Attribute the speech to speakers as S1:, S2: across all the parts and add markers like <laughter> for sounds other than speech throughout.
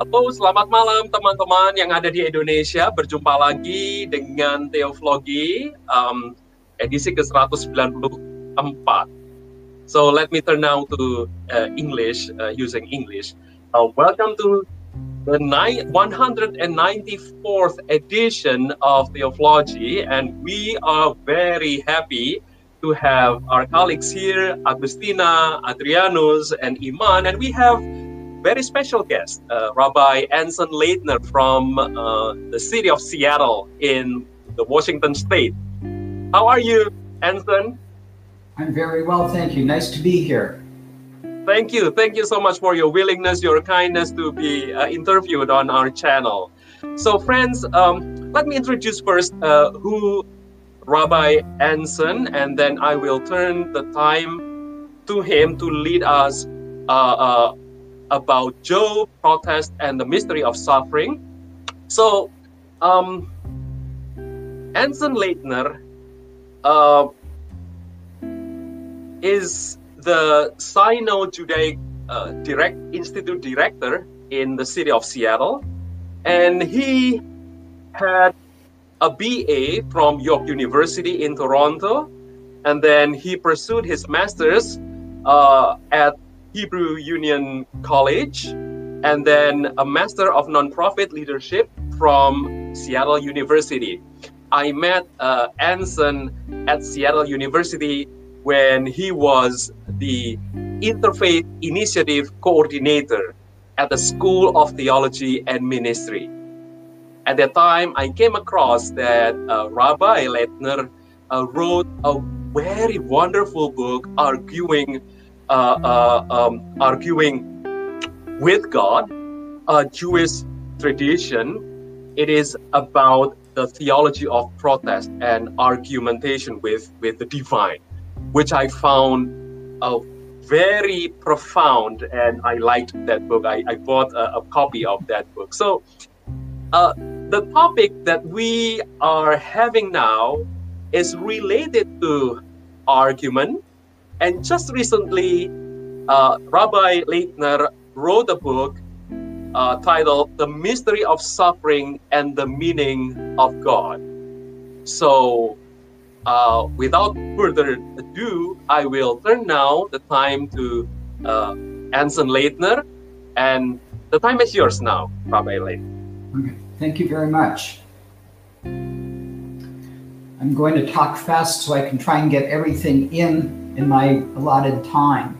S1: Halo, selamat malam teman-teman yang ada di Indonesia. Berjumpa lagi dengan Teoflogi um, edisi ke-194. So let me turn now to uh, English, uh, using English. Uh, welcome to the 194th edition of Theology, and we are very happy to have our colleagues here, Agustina, Adrianus, and Iman, and we have very special guest, uh, Rabbi Anson Laytner from uh, the city of Seattle in the Washington state. How are you, Anson?
S2: I'm very well, thank you. Nice to be here.
S1: Thank you. Thank you so much for your willingness, your kindness to be uh, interviewed on our channel. So, friends, um, let me introduce first uh, who Rabbi Anson, and then I will turn the time to him to lead us uh, uh about Job, protest, and the mystery of suffering. So, um, Anson Laytner uh, is the Sino-Judaic uh, direct Institute director in the city of Seattle, and he had a BA from York University in Toronto, and then he pursued his master's uh, at Hebrew Union College, and then a Master of Nonprofit Leadership from Seattle University. I met uh, Anson at Seattle University when he was the Interfaith Initiative Coordinator at the School of Theology and Ministry. At that time, I came across that uh, Rabbi Laytner uh, wrote a very wonderful book arguing um, arguing with God, a Jewish tradition. It is about the theology of protest and argumentation with, with the divine, which I found a very profound, and I liked that book. I, I bought a, a copy of that book. So, uh, the topic that we are having now is related to argument and just recently, uh, Rabbi Laytner wrote a book uh, titled The Mystery of Suffering and the Meaning of God. So, uh, without further ado, I will turn now the time to uh, Anson Laytner, and the time is yours now, Rabbi Laytner.
S2: Okay, thank you very much. I'm going to talk fast so I can try and get everything in in my allotted time.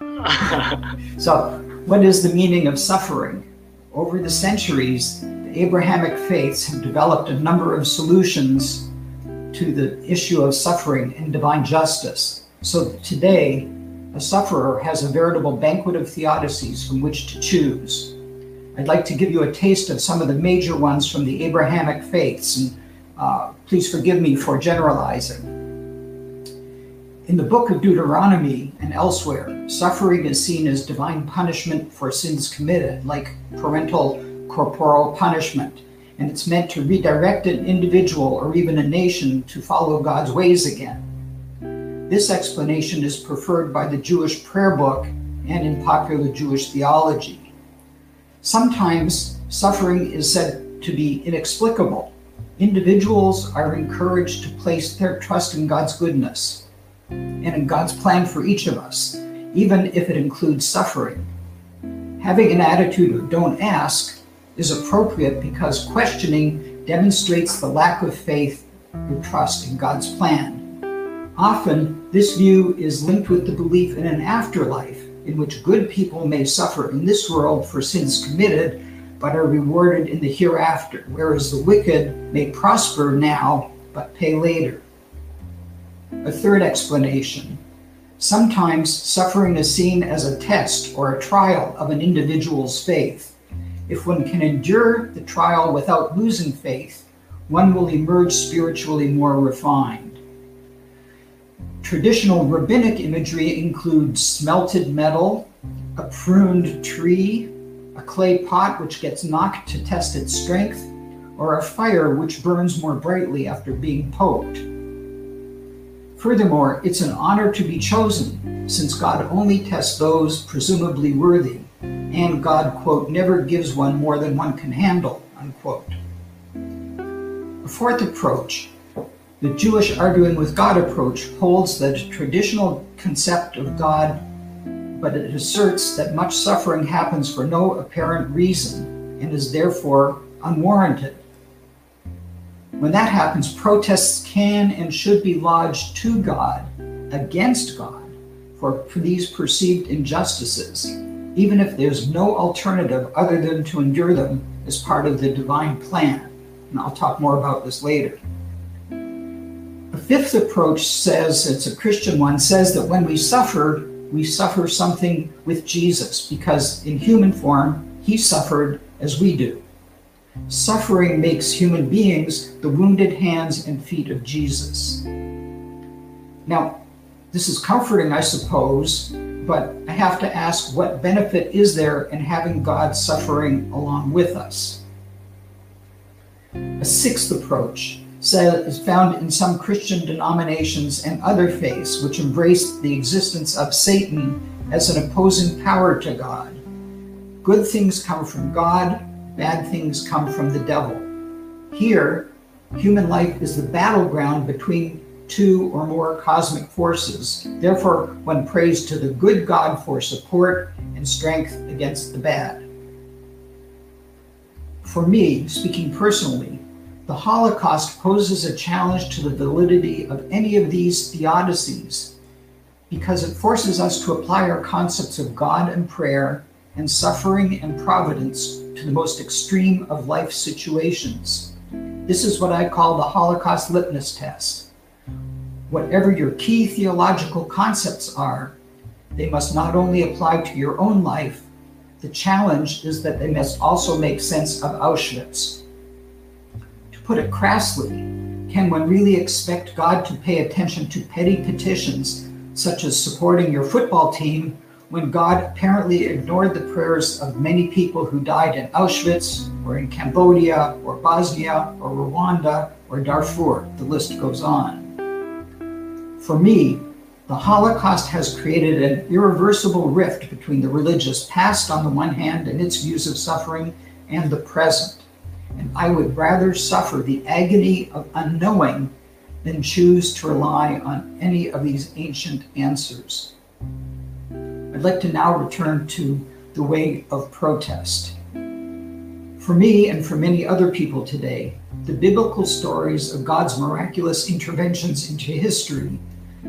S2: <laughs> so, what is the meaning of suffering? Over the centuries, the Abrahamic faiths have developed a number of solutions to the issue of suffering and divine justice. So today, a sufferer has a veritable banquet of theodicies from which to choose. I'd like to give you a taste of some of the major ones from the Abrahamic faiths, and uh, please forgive me for generalizing. In the book of Deuteronomy and elsewhere, suffering is seen as divine punishment for sins committed, like parental corporal punishment, and it's meant to redirect an individual or even a nation to follow God's ways again. This explanation is preferred by the Jewish prayer book and in popular Jewish theology. Sometimes suffering is said to be inexplicable. Individuals are encouraged to place their trust in God's goodness and in God's plan for each of us, even if it includes suffering. Having an attitude of don't ask is appropriate because questioning demonstrates the lack of faith or trust in God's plan. Often, this view is linked with the belief in an afterlife in which good people may suffer in this world for sins committed but are rewarded in the hereafter, whereas the wicked may prosper now but pay later. A third explanation. Sometimes suffering is seen as a test or a trial of an individual's faith. If one can endure the trial without losing faith, one will emerge spiritually more refined. Traditional rabbinic imagery includes smelted metal, a pruned tree, a clay pot which gets knocked to test its strength, or a fire which burns more brightly after being poked. Furthermore, it's an honor to be chosen, since God only tests those presumably worthy, and God, quote, never gives one more than one can handle, unquote. A fourth approach, the Jewish arguing with God approach, holds the traditional concept of God, but it asserts that much suffering happens for no apparent reason and is therefore unwarranted. When that happens, protests can and should be lodged to God against God for, these perceived injustices, even if there's no alternative other than to endure them as part of the divine plan. And I'll talk more about this later. The fifth approach says, it's a Christian one, says that when we suffer, we suffer something with Jesus because in human form, he suffered as we do. Suffering makes human beings the wounded hands and feet of Jesus. Now, this is comforting, I suppose, but I have to ask what benefit is there in having God suffering along with us? A sixth approach is found in some Christian denominations and other faiths which embrace the existence of Satan as an opposing power to God. Good things come from God, bad things come from the devil. Here, human life is the battleground between two or more cosmic forces. Therefore, one prays to the good God for support and strength against the bad. For me, speaking personally, the Holocaust poses a challenge to the validity of any of these theodicies because it forces us to apply our concepts of God and prayer and suffering and providence to the most extreme of life situations. This is what I call the Holocaust litmus test. Whatever your key theological concepts are, they must not only apply to your own life, the challenge is that they must also make sense of Auschwitz. To put it crassly, can one really expect God to pay attention to petty petitions such as supporting your football team when God apparently ignored the prayers of many people who died in Auschwitz or in Cambodia or Bosnia or Rwanda or Darfur. The list goes on. For me, the Holocaust has created an irreversible rift between the religious past on the one hand and its views of suffering and the present. And I would rather suffer the agony of unknowing than choose to rely on any of these ancient answers. I'd like to now return to the way of protest. For me and for many other people today, the biblical stories of God's miraculous interventions into history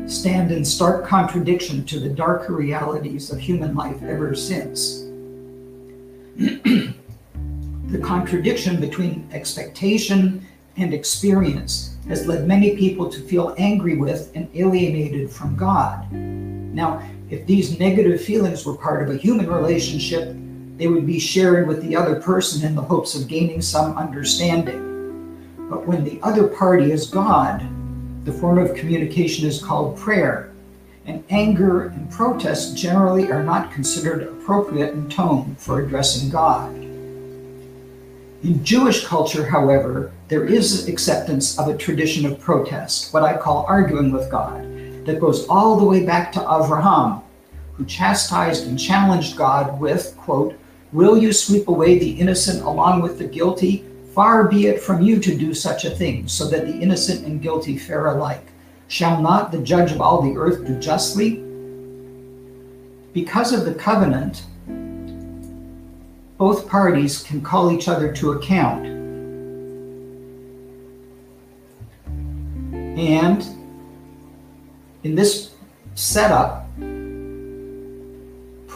S2: stand in stark contradiction to the darker realities of human life ever since. <clears throat> the contradiction between expectation and experience has led many people to feel angry with and alienated from God. Now, if these negative feelings were part of a human relationship, they would be shared with the other person in the hopes of gaining some understanding. But when the other party is God, the form of communication is called prayer, and anger and protest generally are not considered appropriate in tone for addressing God. In Jewish culture, however, there is acceptance of a tradition of protest, what I call arguing with God that goes all the way back to Avraham, who chastised and challenged God with, quote, Will you sweep away the innocent along with the guilty? Far be it from you to do such a thing, so that the innocent and guilty fare alike. Shall not the judge of all the earth do justly? Because of the covenant, both parties can call each other to account. And in this setup,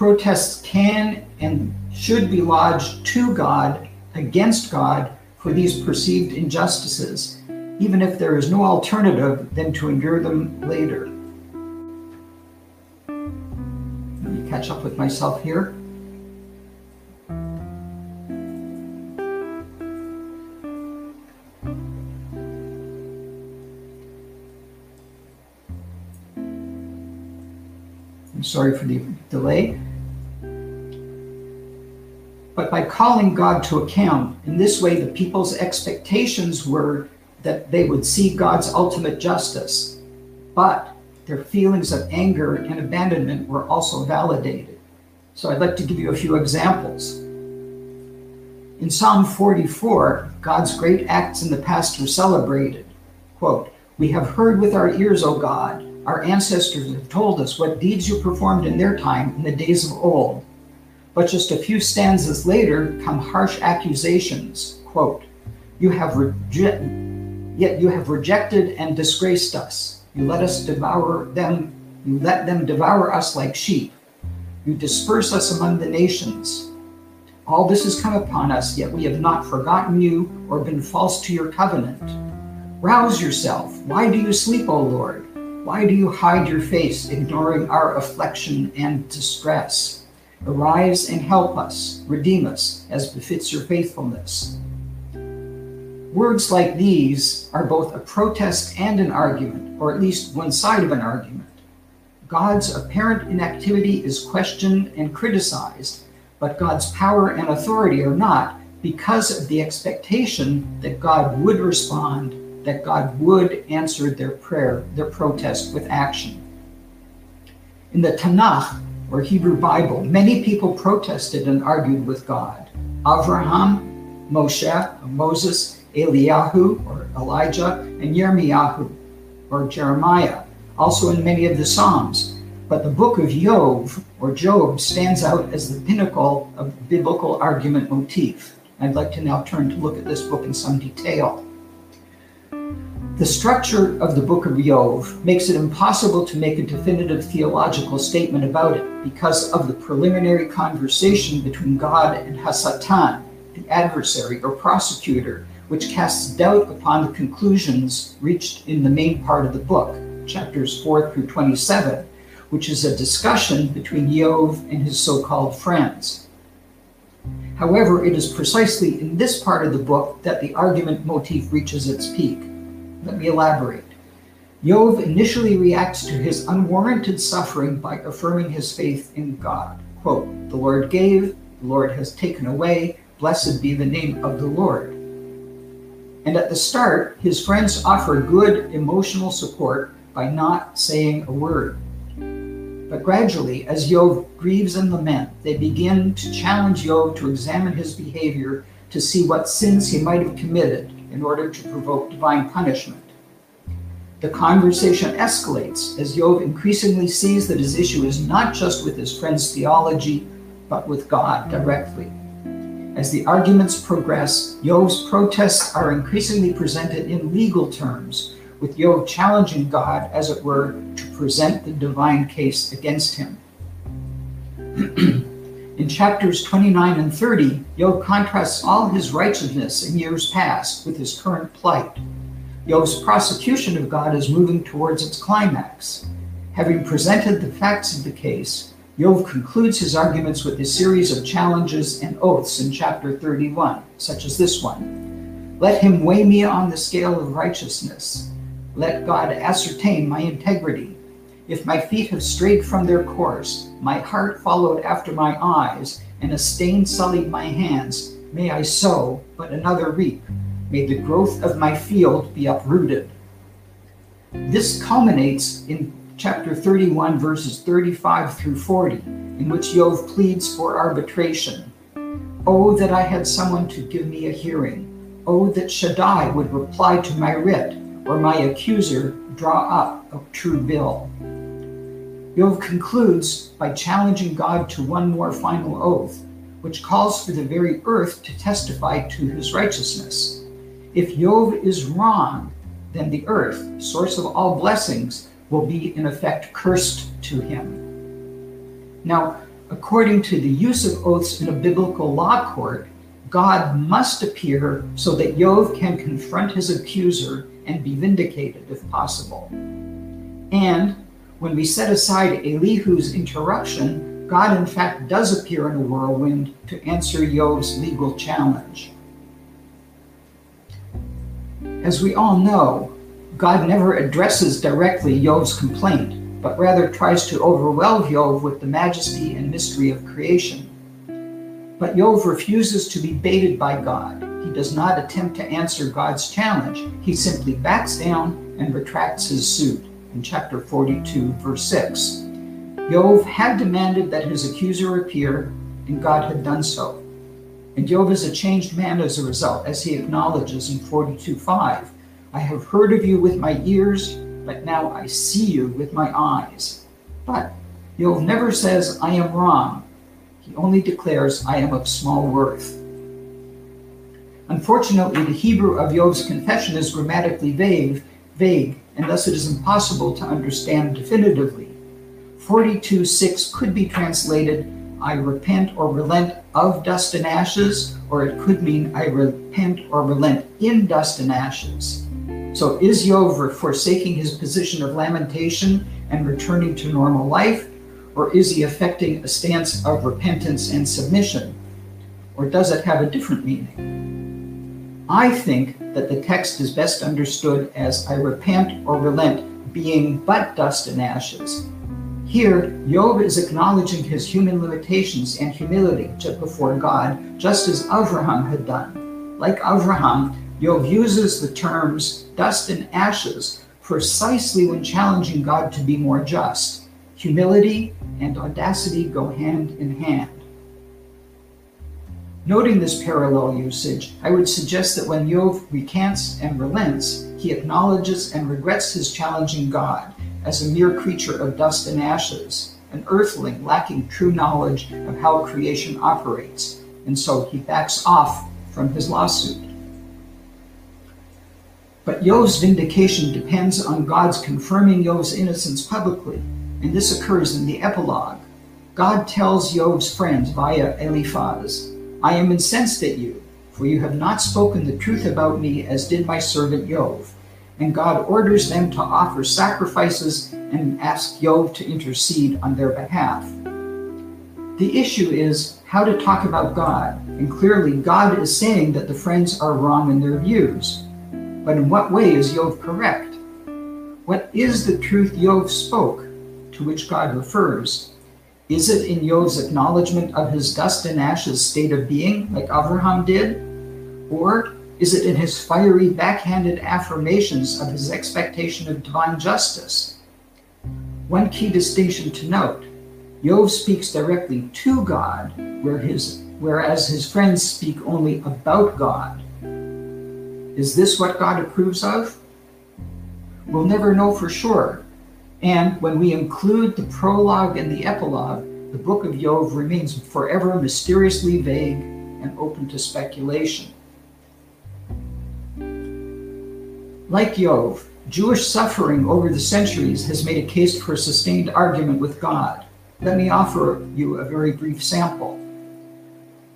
S2: protests can and should be lodged to God against God for these perceived injustices, even if there is no alternative than to endure them later. Let me catch up with myself here. I'm sorry for the delay. But by calling God to account, in this way, the people's expectations were that they would see God's ultimate justice. But their feelings of anger and abandonment were also validated. So I'd like to give you a few examples. In Psalm 44, God's great acts in the past were celebrated. Quote, We have heard with our ears, O God. Our ancestors have told us what deeds you performed in their time in the days of old. But just a few stanzas later come harsh accusations. Quote, You have rejected, yet you have rejected and disgraced us. You let us devour them, you let them devour us like sheep. You disperse us among the nations. All this has come upon us, yet we have not forgotten you or been false to your covenant. Rouse yourself. Why do you sleep, O Lord? Why do you hide your face, ignoring our affliction and distress? Arise and help us, redeem us, as befits your faithfulness. Words like these are both a protest and an argument, or at least one side of an argument. God's apparent inactivity is questioned and criticized, but God's power and authority are not because of the expectation that God would respond, that God would answer their prayer, their protest with action. In the Tanakh, or Hebrew Bible, many people protested and argued with God. Abraham, Moshe, Moses, Eliyahu, or Elijah, and Yirmiyahu, or Jeremiah, also in many of the Psalms. But the book of Job, or Job, stands out as the pinnacle of biblical argument motif. I'd like to now turn to look at this book in some detail. The structure of the book of Job makes it impossible to make a definitive theological statement about it because of the preliminary conversation between God and Hasatan, the adversary or prosecutor, which casts doubt upon the conclusions reached in the main part of the book, chapters 4 through 27, which is a discussion between Job and his so called friends. However, it is precisely in this part of the book that the argument motif reaches its peak. Let me elaborate. Job initially reacts to his unwarranted suffering by affirming his faith in God. Quote, The Lord gave, the Lord has taken away, blessed be the name of the Lord. And at the start, his friends offer good emotional support by not saying a word. But gradually, as Job grieves and laments, they begin to challenge Job to examine his behavior to see what sins he might have committed in order to provoke divine punishment. The conversation escalates as Job increasingly sees that his issue is not just with his friend's theology, but with God directly. As the arguments progress, Job's protests are increasingly presented in legal terms, with Job challenging God, as it were, to present the divine case against him. <clears throat> in chapters 29 and 30, Job contrasts all his righteousness in years past with his current plight. Job's prosecution of God is moving towards its climax. Having presented the facts of the case, Job concludes his arguments with a series of challenges and oaths in chapter 31, such as this one Let him weigh me on the scale of righteousness. Let God ascertain my integrity. If my feet have strayed from their course, my heart followed after my eyes, and a stain sullied my hands, may I sow, but another reap. May the growth of my field be uprooted. This culminates in chapter 31, verses 35 through 40, in which Job pleads for arbitration. Oh, that I had someone to give me a hearing. Oh, that Shaddai would reply to my writ or my accuser draw up a true bill. Job concludes by challenging God to one more final oath, which calls for the very earth to testify to his righteousness. If Job is wrong, then the earth, source of all blessings, will be in effect cursed to him. Now, according to the use of oaths in a biblical law court, God must appear so that Job can confront his accuser and be vindicated if possible. And when we set aside Elihu's interruption, God in fact does appear in a whirlwind to answer Job's legal challenge. As we all know, God never addresses directly Job's complaint, but rather tries to overwhelm Job with the majesty and mystery of creation. But Job refuses to be baited by God. He does not attempt to answer God's challenge. He simply backs down and retracts his suit in chapter 42, verse 6. Job had demanded that his accuser appear, and God had done so. And Job is a changed man as a result, as he acknowledges in 42:5. I have heard of you with my ears, but now I see you with my eyes. But Job never says, I am wrong. He only declares, I am of small worth. Unfortunately, the Hebrew of Job's confession is grammatically vague, vague, and thus it is impossible to understand definitively. 42 6 could be translated, I repent or relent of dust and ashes, or it could mean, I repent or relent in dust and ashes. So is Job forsaking his position of lamentation and returning to normal life, or is he affecting a stance of repentance and submission? Or does it have a different meaning? I think that the text is best understood as I repent or relent, being but dust and ashes. Here, Job is acknowledging his human limitations and humility before God, just as Avraham had done. Like Avraham, Job uses the terms dust and ashes precisely when challenging God to be more just. Humility and audacity go hand in hand. Noting this parallel usage, I would suggest that when Job recants and relents, he acknowledges and regrets his challenging God as a mere creature of dust and ashes, an earthling lacking true knowledge of how creation operates, and so he backs off from his lawsuit. But Job's vindication depends on God's confirming Job's innocence publicly, and this occurs in the epilogue. God tells Job's friends via Eliphaz, I am incensed at you, for you have not spoken the truth about me as did my servant Job. And God orders them to offer sacrifices and ask Job to intercede on their behalf. The issue is how to talk about God, and clearly God is saying that the friends are wrong in their views. But in what way is Job correct? What is the truth Job spoke, to which God refers? Is it in Job's acknowledgement of his dust and ashes state of being, like Abraham did? Or is it in his fiery, backhanded affirmations of his expectation of divine justice? One key distinction to note Job speaks directly to God, where his, whereas his friends speak only about God. Is this what God approves of? We'll never know for sure. And when we include the prologue and the epilogue, the book of Job remains forever mysteriously vague and open to speculation. Like Job, Jewish suffering over the centuries has made a case for a sustained argument with God. Let me offer you a very brief sample.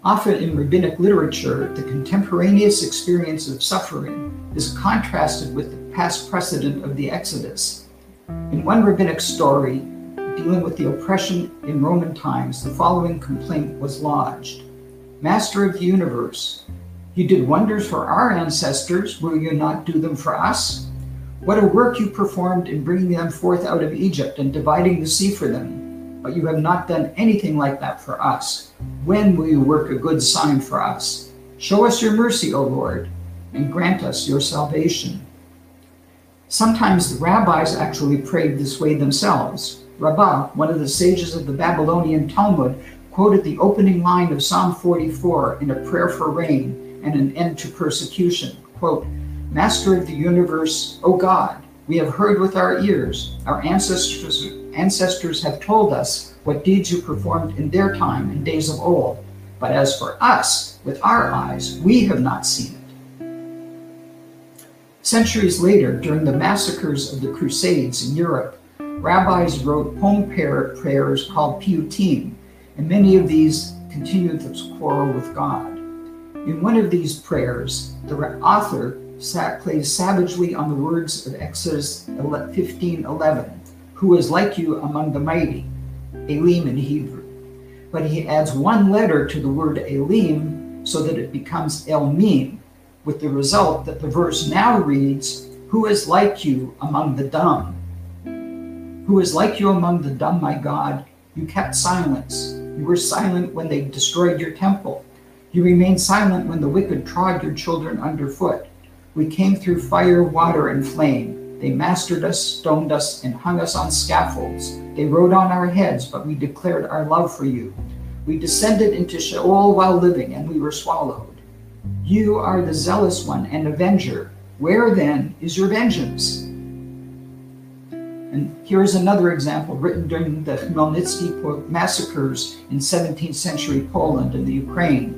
S2: Often in rabbinic literature, the contemporaneous experience of suffering is contrasted with the past precedent of the Exodus. In one rabbinic story dealing with the oppression in Roman times, the following complaint was lodged Master of the universe, you did wonders for our ancestors, will you not do them for us? What a work you performed in bringing them forth out of Egypt and dividing the sea for them but you have not done anything like that for us. When will you work a good sign for us? Show us your mercy, O Lord, and grant us your salvation. Sometimes the rabbis actually prayed this way themselves. Rabbah, one of the sages of the Babylonian Talmud, quoted the opening line of Psalm 44 in a prayer for rain and an end to persecution. Quote, Master of the universe, O God, we have heard with our ears, our ancestors ancestors have told us what deeds you performed in their time in days of old. But as for us, with our eyes, we have not seen it. Centuries later, during the massacres of the Crusades in Europe, rabbis wrote home prayers called piyutim, and many of these continued the quarrel with God. In one of these prayers, the author plays savagely on the words of Exodus 15:11 who is like you among the mighty, Elim in Hebrew. But he adds one letter to the word Elim so that it becomes Elmim, with the result that the verse now reads, Who is like you among the dumb? Who is like you among the dumb, my God? You kept silence. You were silent when they destroyed your temple. You remained silent when the wicked trod your children underfoot. We came through fire, water, and flame They mastered us, stoned us, and hung us on scaffolds. They rode on our heads, but we declared our love for you. We descended into Sheol while living, and we were swallowed. You are the zealous one and avenger. Where then is your vengeance? And here's another example written during the Khmelnytsky massacres in 17th century Poland and the Ukraine.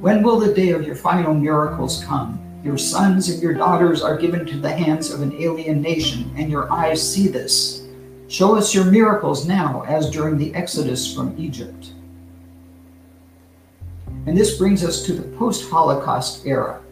S2: When will the day of your final miracles come? Your sons and your daughters are given to the hands of an alien nation, and your eyes see this. Show us your miracles now, as during the Exodus from Egypt. And this brings us to the post Holocaust era.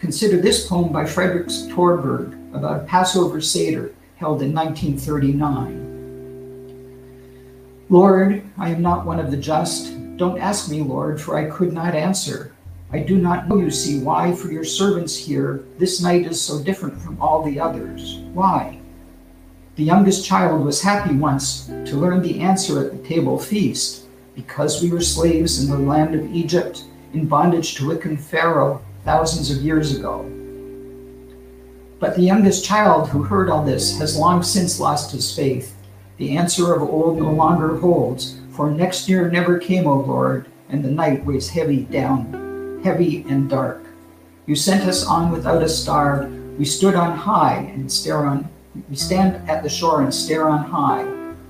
S2: Consider this poem by Frederick Torberg about a Passover Seder held in 1939. Lord, I am not one of the just. Don't ask me, Lord, for I could not answer. I do not know, you see, why for your servants here this night is so different from all the others. Why? The youngest child was happy once to learn the answer at the table feast. Because we were slaves in the land of Egypt, in bondage to wicked Pharaoh thousands of years ago. But the youngest child who heard all this has long since lost his faith. The answer of old no longer holds, for next year never came, O Lord, and the night weighs heavy down heavy and dark. You sent us on without a star. We stood on high and stare on we stand at the shore and stare on high.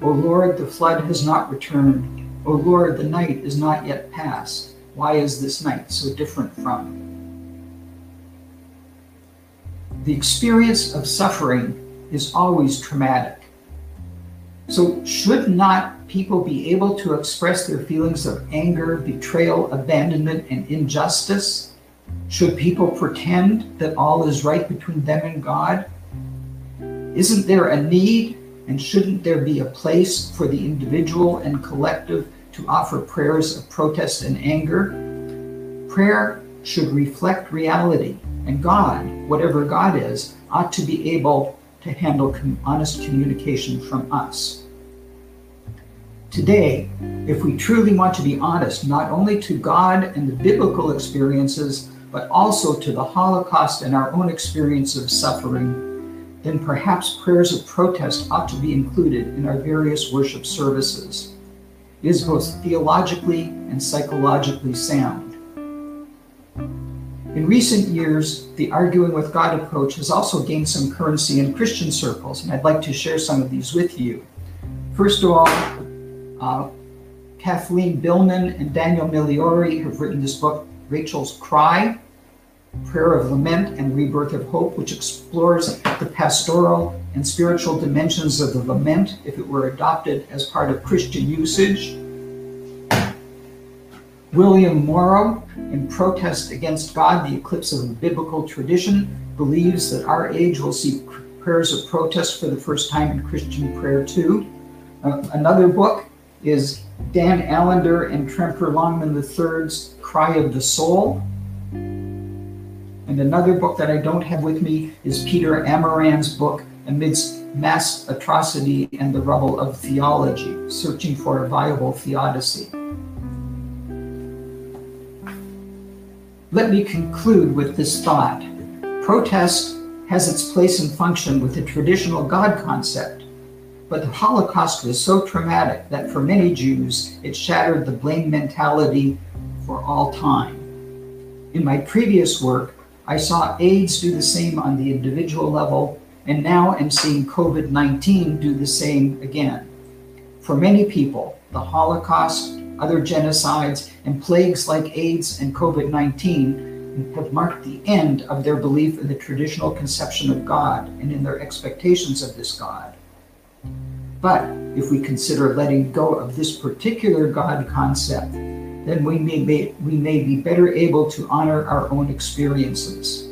S2: O Lord, the flood has not returned. O Lord, the night is not yet past. Why is this night so different from? The experience of suffering is always traumatic. So, should not people be able to express their feelings of anger, betrayal, abandonment, and injustice? Should people pretend that all is right between them and God? Isn't there a need, and shouldn't there be a place for the individual and collective to offer prayers of protest and anger? Prayer should reflect reality, and God, whatever God is, ought to be able to handle honest communication from us. Today, if we truly want to be honest, not only to God and the biblical experiences, but also to the Holocaust and our own experience of suffering, then perhaps prayers of protest ought to be included in our various worship services. It is both theologically and psychologically sound. In recent years, the arguing with God approach has also gained some currency in Christian circles, and I'd like to share some of these with you. First of all, uh, Kathleen Billman and Daniel Migliore have written this book, Rachel's Cry Prayer of Lament and Rebirth of Hope, which explores the pastoral and spiritual dimensions of the lament if it were adopted as part of Christian usage. William Morrow, in protest against God, the eclipse of the biblical tradition, believes that our age will see prayers of protest for the first time in Christian prayer too. Uh, another book is Dan Allender and Tremper Longman III's Cry of the Soul. And another book that I don't have with me is Peter Admirand's book, Amidst Mass Atrocity and the Rubble of Theology Searching for a Viable Theodicy. Let me conclude with this thought. Protest has its place and function with the traditional God concept, but the Holocaust was so traumatic that for many Jews, it shattered the blame mentality for all time. In my previous work, I saw AIDS do the same on the individual level, and now am seeing COVID 19 do the same again. For many people, the Holocaust, other genocides, and plagues like AIDS and COVID 19 have marked the end of their belief in the traditional conception of God and in their expectations of this God. But if we consider letting go of this particular God concept, then we may, be, we may be better able to honor our own experiences.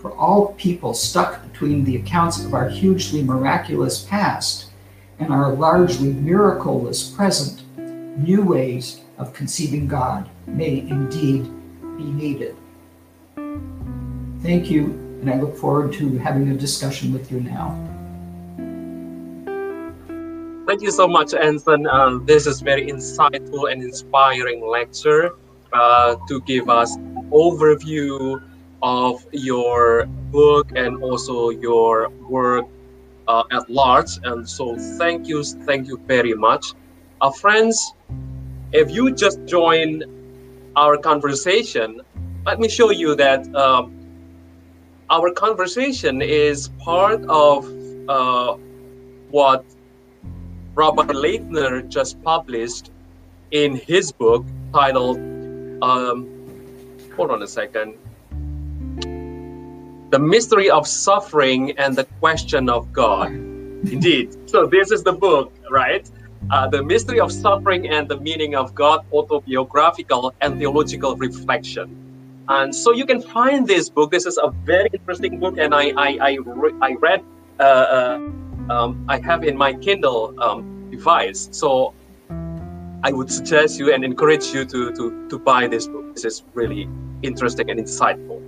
S2: For all people stuck between the accounts of our hugely miraculous past and our largely miracleless present, new ways of conceiving God may indeed be needed. Thank you, and I look forward to having a discussion with you now.
S1: Thank you so much, Anson. Uh, this is very insightful and inspiring lecture uh, to give us overview of your book and also your work uh, at large. And so, thank you, thank you very much. Uh, friends, if you just join our conversation, let me show you that um, our conversation is part of uh, what Rabbi Laytner just published in his book titled, um, hold on a second, The Mystery of Suffering and the Question of God. Indeed. So, this is the book, right? Uh, the Mystery of Suffering and the Meaning of God, Autobiographical and Theological Reflection. And so you can find this book. This is a very interesting book, and I I, I, re- I read uh, uh, um, I have in my Kindle um, device. So I would suggest you and encourage you to, to, to buy this book. This is really interesting and insightful.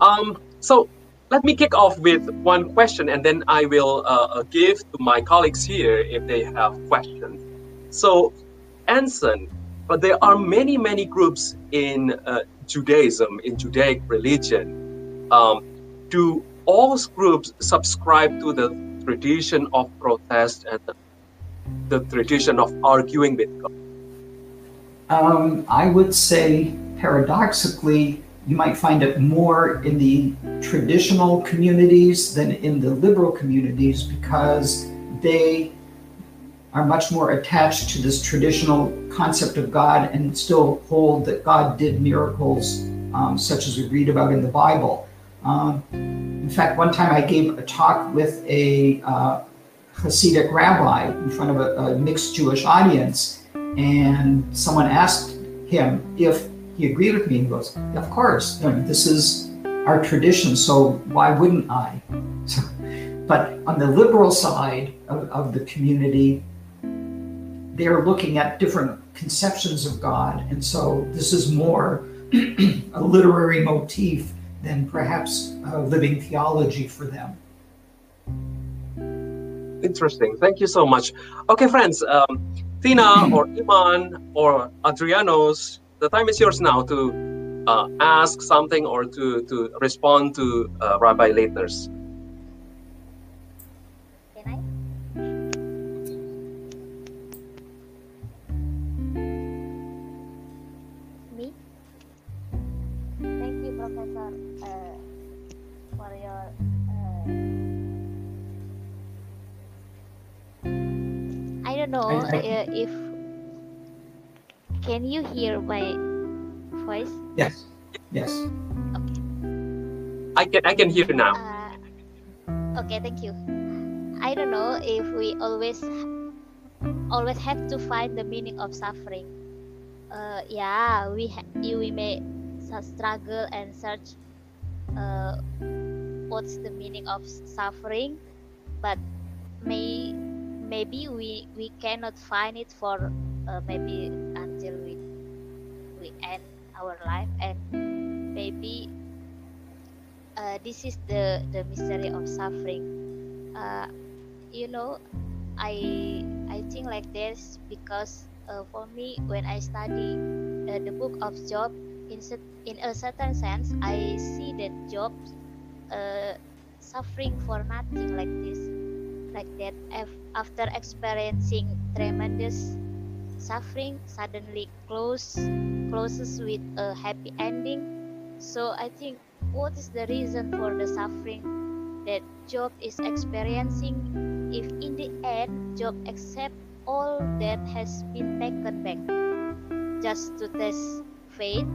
S1: Um, so let me kick off with one question and then I will uh, uh give to my colleagues here if they have questions. So, Anson, but there are many, many groups in uh, Judaism, in Judaic religion. Um, do all groups subscribe to the tradition of protest and the, the tradition of arguing with God?
S2: Um, I would say, paradoxically, you might find it more in the traditional communities than in the liberal communities because they are much more attached to this traditional concept of God and still hold that God did miracles um, such as we read about in the Bible. Um, in fact, one time I gave a talk with a uh, Hasidic rabbi in front of a, a mixed Jewish audience, and someone asked him if he agreed with me. He goes, Of course, you know, this is our tradition, so why wouldn't I? <laughs> So, but on the liberal side of, of the community, they're looking at different conceptions of God. And so this is more <clears throat> a literary motif than perhaps a living theology for them.
S1: Interesting. Thank you so much. Okay, friends, um, Tina or Iman or Adrianus, the time is yours now to uh, ask something or to, to respond to uh, Rabbi Laytner's
S3: know I, I, if can you hear my voice?
S2: Yes. Yes.
S3: Okay.
S1: I can I can hear now.
S3: Uh, okay, thank you. I don't know if we always always have to find the meaning of suffering. Uh, yeah, we ha- we may struggle and search uh, what's the meaning of suffering, but may maybe we we cannot find it for uh, maybe until we we end our life and maybe uh, this is the the mystery of suffering. Uh, you know i i think like this because uh, for me when i study uh, the book of job in in a certain sense i see that job uh, suffering for nothing like this like that after experiencing tremendous suffering suddenly close closes with a happy ending. So i think what is the reason for the suffering that job is experiencing? If in the end job accept all that has been taken back just to test faith?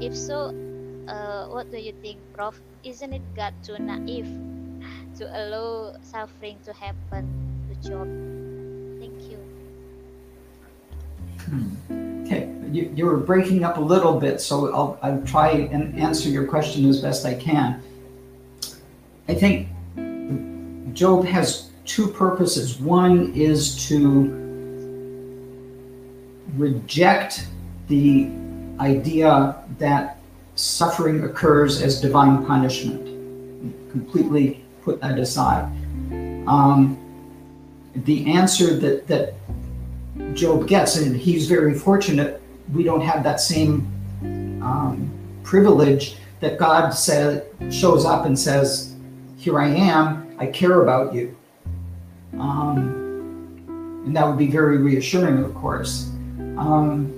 S3: If so uh, what do you think prof? Isn't it god too naive to allow suffering to happen to Job. Thank you.
S2: Hmm. Okay, you, you were breaking up a little bit, so I'll, I'll try and answer your question as best I can. I think Job has two purposes. One is to reject the idea that suffering occurs as divine punishment, completely put that aside. Um, the answer that, that Job gets, and he's very fortunate, we don't have that same um, privilege that God says shows up and says, "Here I am. I care about you." Um, and that would be very reassuring, of course. Um,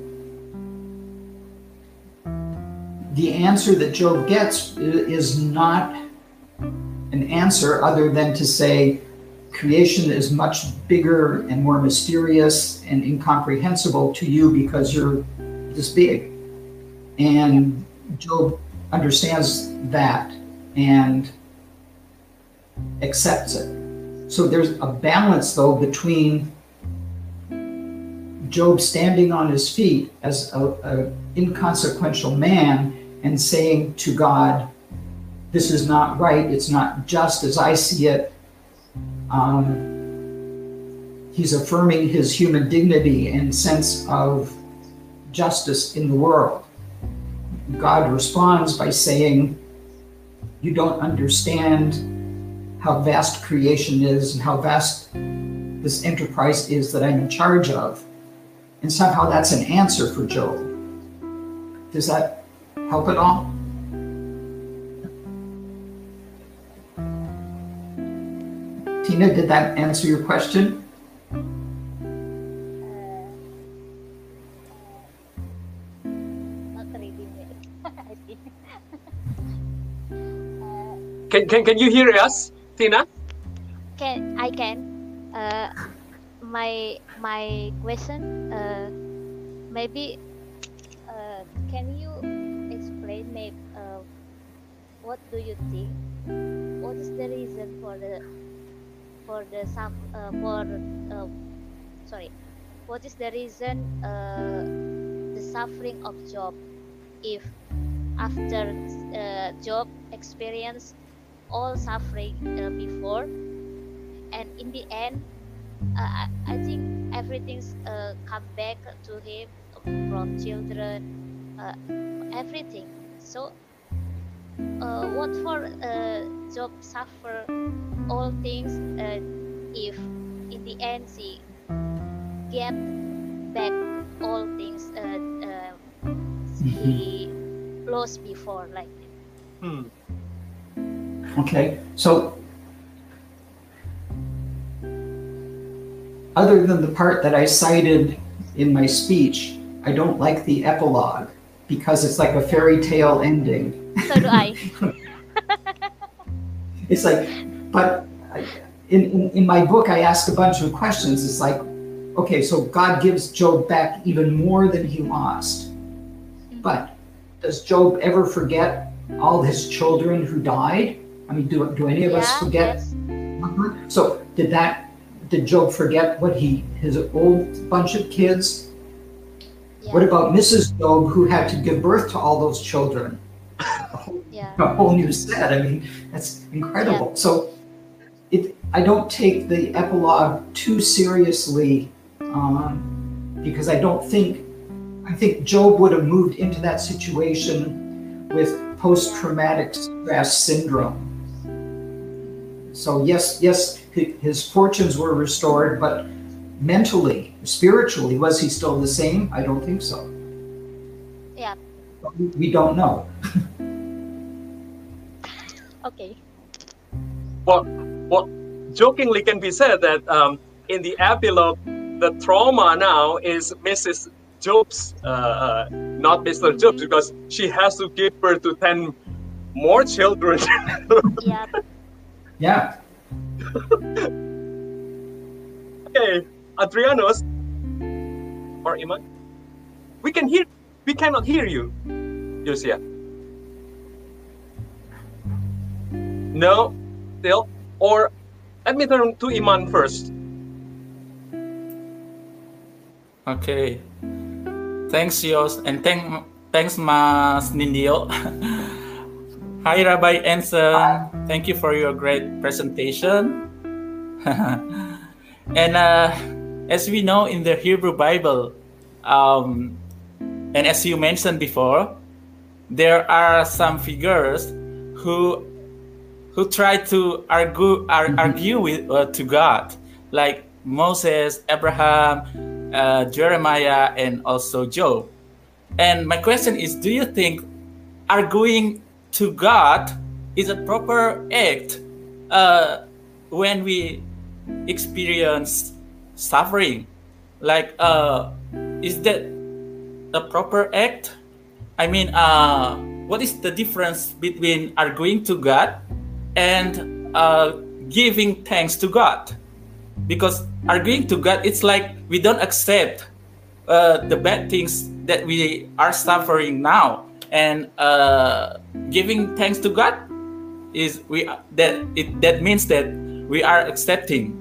S2: the answer that Job gets is not an answer other than to say creation is much bigger and more mysterious and incomprehensible to you because you're this big. And Job understands that and accepts it. So there's a balance, though, between Job standing on his feet as an inconsequential man and saying to God, This is not right, it's not just as I see it. Um, he's affirming his human dignity and sense of justice in the world. God responds by saying, You don't understand how vast creation is and how vast this enterprise is that I'm in charge of. And somehow that's an answer for Job. Does that help at all? Tina, did that answer your question?
S1: Can, can, can you hear us, Tina?
S3: Can I can. Uh, my my question. Uh, maybe. Uh, can you explain? Maybe. Uh, what do you think? What is the reason for the for the some uh, for uh, sorry? What is the reason uh, the suffering of Job if after Job experience all suffering before and in the end uh, I, think everything's uh, come back to him from children uh, everything so uh, what for uh, Job suffer all things if in the end he get back all things he mm-hmm. lost before like
S1: hmm.
S2: Okay, so other than the part that I cited in my speech, I don't like the epilogue because it's like a fairy tale ending.
S3: So do I. <laughs>
S2: it's like, but in, in, in my book, I ask a bunch of questions. It's like, okay, so God gives Job back even more than he lost. But does Job ever forget all his children who died? I mean, do, do any of yeah, us forget? Yes. So did that, did Job forget what he, his old bunch of kids? Yeah. What about Mrs. Job who had to give birth to all those children? a, <laughs> whole, yeah. a whole new set. I mean, that's incredible. So it, I don't take the epilogue too seriously um, because I don't think, I think Job would have moved into that situation with post traumatic stress syndrome so yes, yes, his fortunes were restored, but mentally, spiritually, was he still the same? I don't think so.
S3: Yeah.
S2: We don't know. <laughs>
S3: okay.
S1: Well, well, jokingly can be said that um, in the epilogue, the trauma now is Mrs. Job's, uh, uh, not Mr. Job's, because she has to give birth to 10 more children. <laughs>
S3: yeah.
S2: Yeah.
S1: okay, Adrianus or Iman, we can hear. We cannot hear you, Josiah. No, still. Or let me turn to Iman first.
S4: Okay. Thanks, Yos, and thank, thanks, Mas Nindyo. <laughs> Hi, Rabbi Anson. Thank you for your great presentation. <laughs> and uh, as we know in the Hebrew Bible, um, and as you mentioned before, there are some figures who who try to argue ar- mm-hmm. argue with uh, to God, like Moses, Abraham, uh, Jeremiah, and also Job. And my question is, do you think arguing to God is a proper act uh, when we experience suffering. Like, uh, is that a proper act? I mean, uh, what is the difference between arguing to God and uh, giving thanks to God? Because arguing to God, it's like we don't accept uh, the bad things that we are suffering now, and uh, giving thanks to God is we that it that means that we are accepting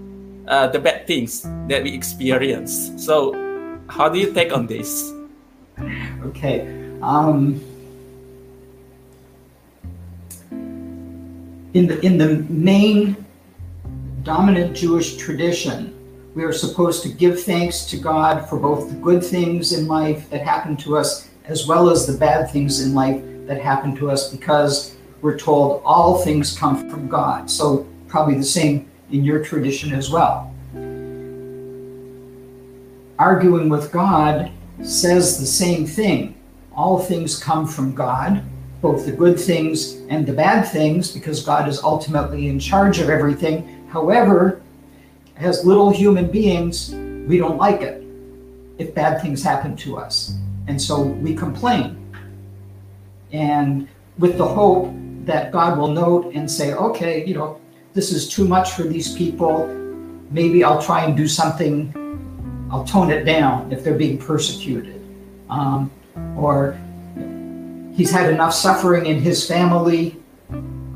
S4: uh, the things that we experience. So, how do you take on this?
S2: Okay. Um, in the in the main dominant Jewish tradition, we are supposed to give thanks to God for both the good things in life that happen to us as well as the bad things in life that happen to us because we're told all things come from God. So probably the same in your tradition as well. Arguing with God says the same thing. All things come from God, both the good things and the bad things, because God is ultimately in charge of everything. However, as little human beings, we don't like it if bad things happen to us. And so we complain. And with the hope that God will note and say, okay, you know, this is too much for these people. Maybe I'll try and do something, I'll tone it down if they're being persecuted. Um, or he's had enough suffering in his family,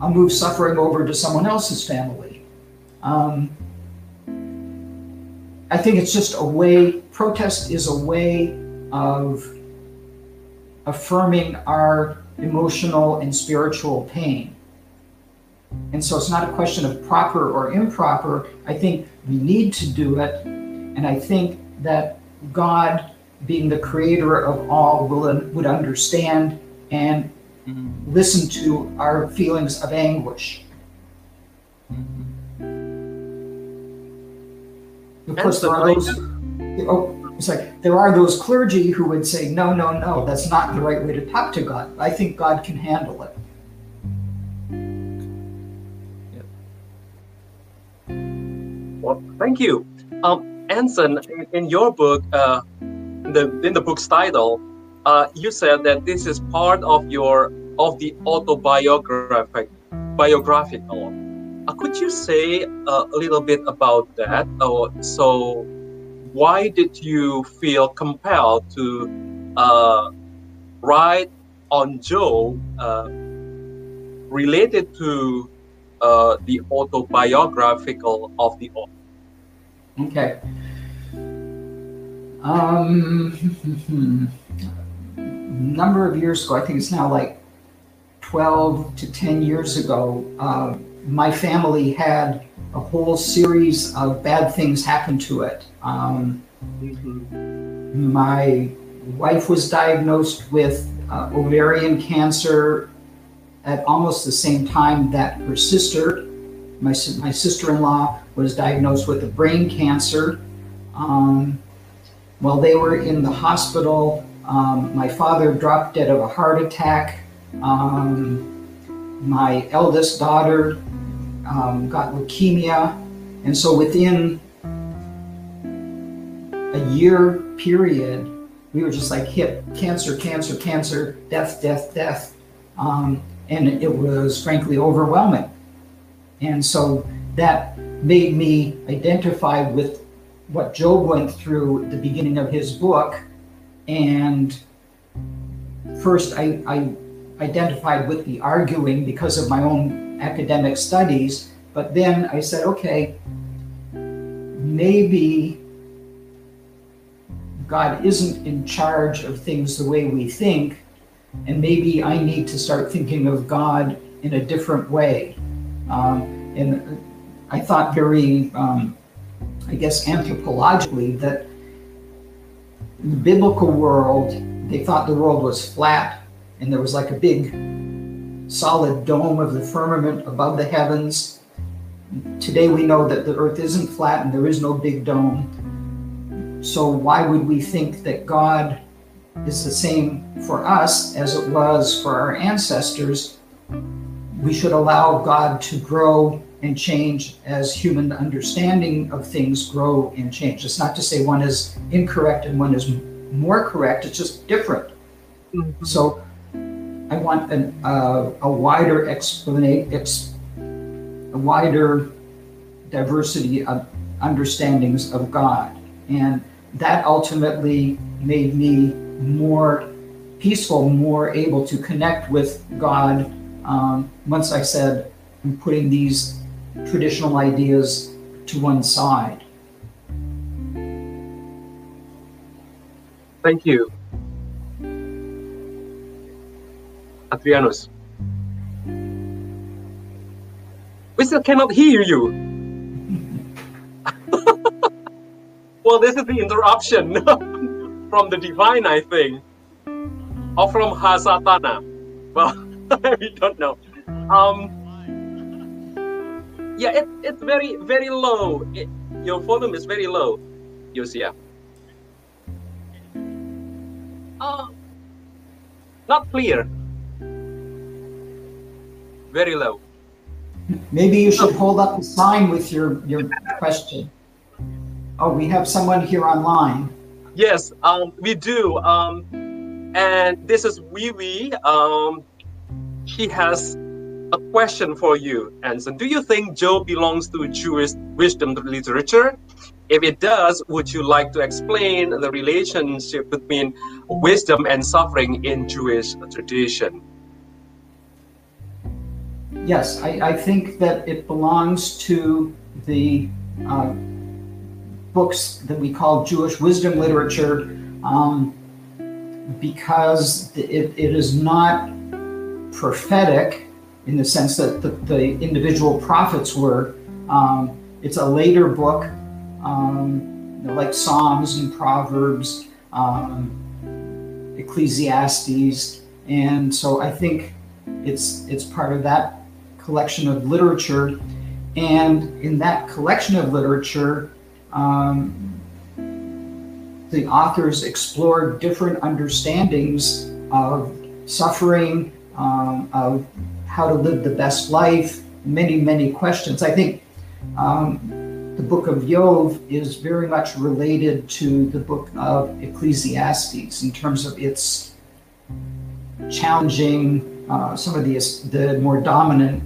S2: I'll move suffering over to someone else's family. Um, I think it's just a way, protest is a way of affirming our emotional and spiritual pain. And so it's not a question of proper or improper. I think we need to do it. And I think that God, being the creator of all, will, would understand and mm-hmm. listen to our feelings of anguish. Mm-hmm. Of course, there are those. Oh, it's like there are those clergy who would say, no, no, no, that's not the right way to talk to God. I think God can handle it.
S1: Well, thank you. Um, Anson, in, in your book, uh, the, in the book's title, uh, you said that this is part of your of the autobiographic biographical. Uh, could you say uh, a little bit about that? Uh, so, why did you feel compelled to uh, write on Joe uh, related to uh, the autobiographical of the author?
S2: Okay. Um, <laughs> number of years ago, I think it's now like 12 to 10 years ago, uh, my family had a whole series of bad things happen to it. Um, my wife was diagnosed with uh, ovarian cancer at almost the same time that her sister, my, my sister in law, was diagnosed with a brain cancer. Um, while they were in the hospital, um, my father dropped dead of a heart attack. Um, my eldest daughter um, got leukemia. And so within a year period, we were just like hit cancer, cancer, cancer, death, death, death. Um, and it was frankly overwhelming. And so that made me identify with what Job went through the beginning of his book. And first, I, I identified with the arguing because of my own academic studies. But then I said, okay, maybe God isn't in charge of things the way we think, and maybe I need to start thinking of God in a different way. Um, and I thought very, um, I guess, anthropologically that in the biblical world, they thought the world was flat and there was like a big solid dome of the firmament above the heavens. Today we know that the earth isn't flat and there is no big dome. So why would we think that God is the same for us as it was for our ancestors we should allow God to grow and change as human understanding of things grow and change. It's not to say one is incorrect and one is more correct, it's just different.
S1: Mhm.
S2: So I want an, uh, a wider explanation, ex, a wider diversity of understandings of God. And that ultimately made me more peaceful, more able to connect with God um, once I said, I'm putting these traditional ideas to one side.
S1: Thank you. Adrianus. We still cannot hear you. <laughs> well, this is the interruption <laughs> from the divine, I think, or from Hasatana. Well, <laughs> we don't know. Um, yeah, it, it's very, very low. It, your volume is very low, Yosia. Uh, not clear. Very low.
S2: Maybe you should hold up a sign with your, your question. Oh, we have someone here online.
S1: Yes, um, we do. Um, and this is Wiwi. Um, she has a question for you, Anson. Do you think Job belongs to Jewish wisdom literature? If it does, would you like to explain the relationship between wisdom and suffering in Jewish tradition?
S2: Yes, I, I think that it belongs to the uh, books that we call Jewish wisdom literature um, because it, it is not prophetic in the sense that the, the individual prophets were. Um, it's a later book, um, you know, like Psalms and Proverbs, um, Ecclesiastes, and so I think it's it's part of that collection of literature, and in that collection of literature, um, the authors explored different understandings of suffering, um, of how to live the best life, many, many questions. I think um, the book of Job is very much related to the book of Ecclesiastes in terms of its challenging uh, some of the, the more dominant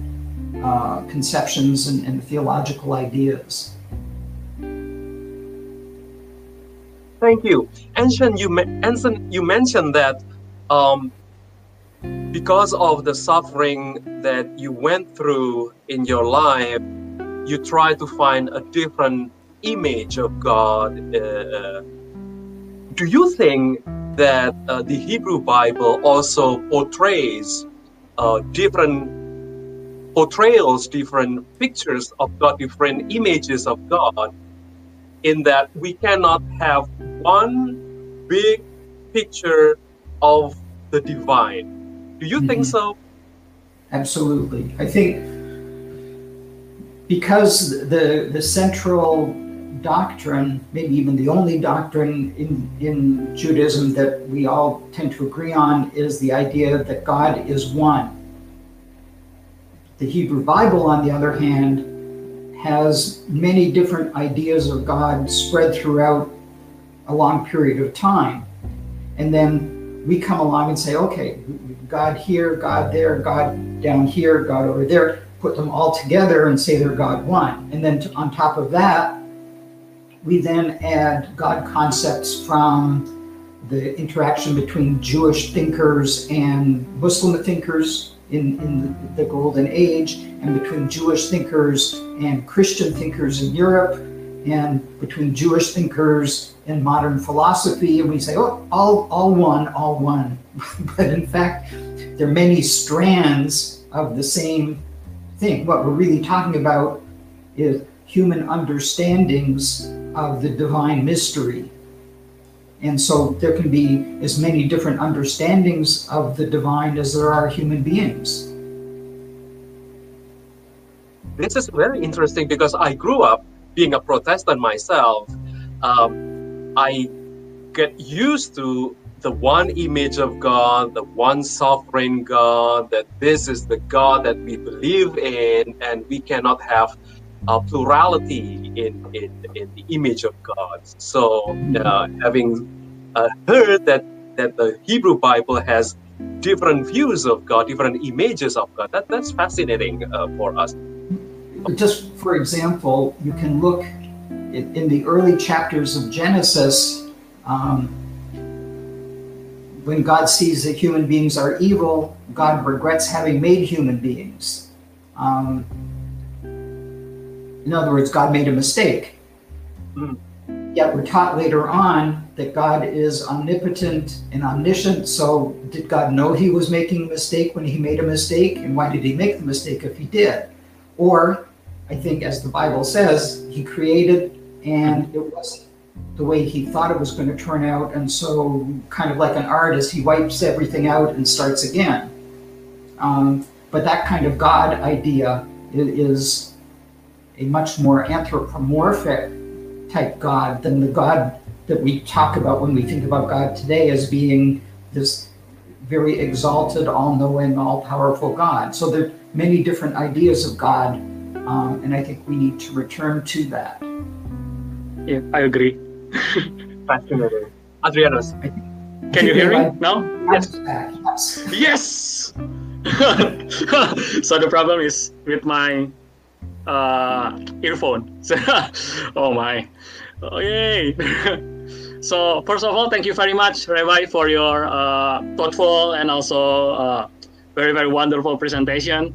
S2: uh, conceptions and, and theological ideas.
S1: Thank you, Anson. You you mentioned that um, because of the suffering that you went through in your life, you try to find a different image of God. Uh, do you think that uh, the Hebrew Bible also portrays uh, different portrayals, different pictures of God, different images of God? In that we cannot have one big picture of the divine. Do you think
S2: Mhm.
S1: so?
S2: Absolutely. I think because the the central doctrine, maybe even the only doctrine in, in Judaism that we all tend to agree on, is the idea that God is one. The Hebrew Bible, on the other hand, has many different ideas of God spread throughout a long period of time. And then we come along and say, okay, God here, God there, God down here, God over there, put them all together and say they're God one. And then on top of that, we then add God concepts from the interaction between Jewish thinkers and Muslim thinkers in, in the Golden Age, and between Jewish thinkers and Christian thinkers in Europe, and between Jewish thinkers and modern philosophy. And we say, oh, all, all one, all one. <laughs> but in fact, there are many strands of the same thing. What we're really talking about is human understandings of the divine mystery. And so there can be as many different understandings of the divine as there are human beings.
S1: This is very interesting because I grew up being a Protestant myself. Um, I get used to the one image of God, the one sovereign God, that this is the God that we believe in, and we cannot have a plurality in, in, in the image of God. So, uh, having uh, heard that, that the Hebrew Bible has different views of God, different images of God, that, that's fascinating uh, for us.
S2: Just for example, you can look in, in the early chapters of Genesis. Um, when God sees that human beings are evil, God regrets having made human beings. Um, in other words, God made a mistake.
S1: Mm.
S2: Yet we're taught later on that God is omnipotent and omniscient. So, did God know he was making a mistake when he made a mistake? And why did he make the mistake if he did? Or, I think, as the Bible says, he created and it wasn't the way he thought it was going to turn out. And so, kind of like an artist, he wipes everything out and starts again. Um, but that kind of God idea is a much more anthropomorphic type God than the God that we talk about when we think about God today as being this very exalted, all knowing, all powerful God. So there are many different ideas of God, um, and I think we need to return to that.
S5: Yeah, I agree.
S1: Fascinating. Adrianus.
S5: Can you hear me now?
S2: Yes. Yes. <laughs>
S5: Yes. so the problem is with my uh, earphone. <laughs> oh my. Oh yay. <laughs> so first of all, thank you very much, Rabbi, for your uh, thoughtful and also uh, very very wonderful presentation.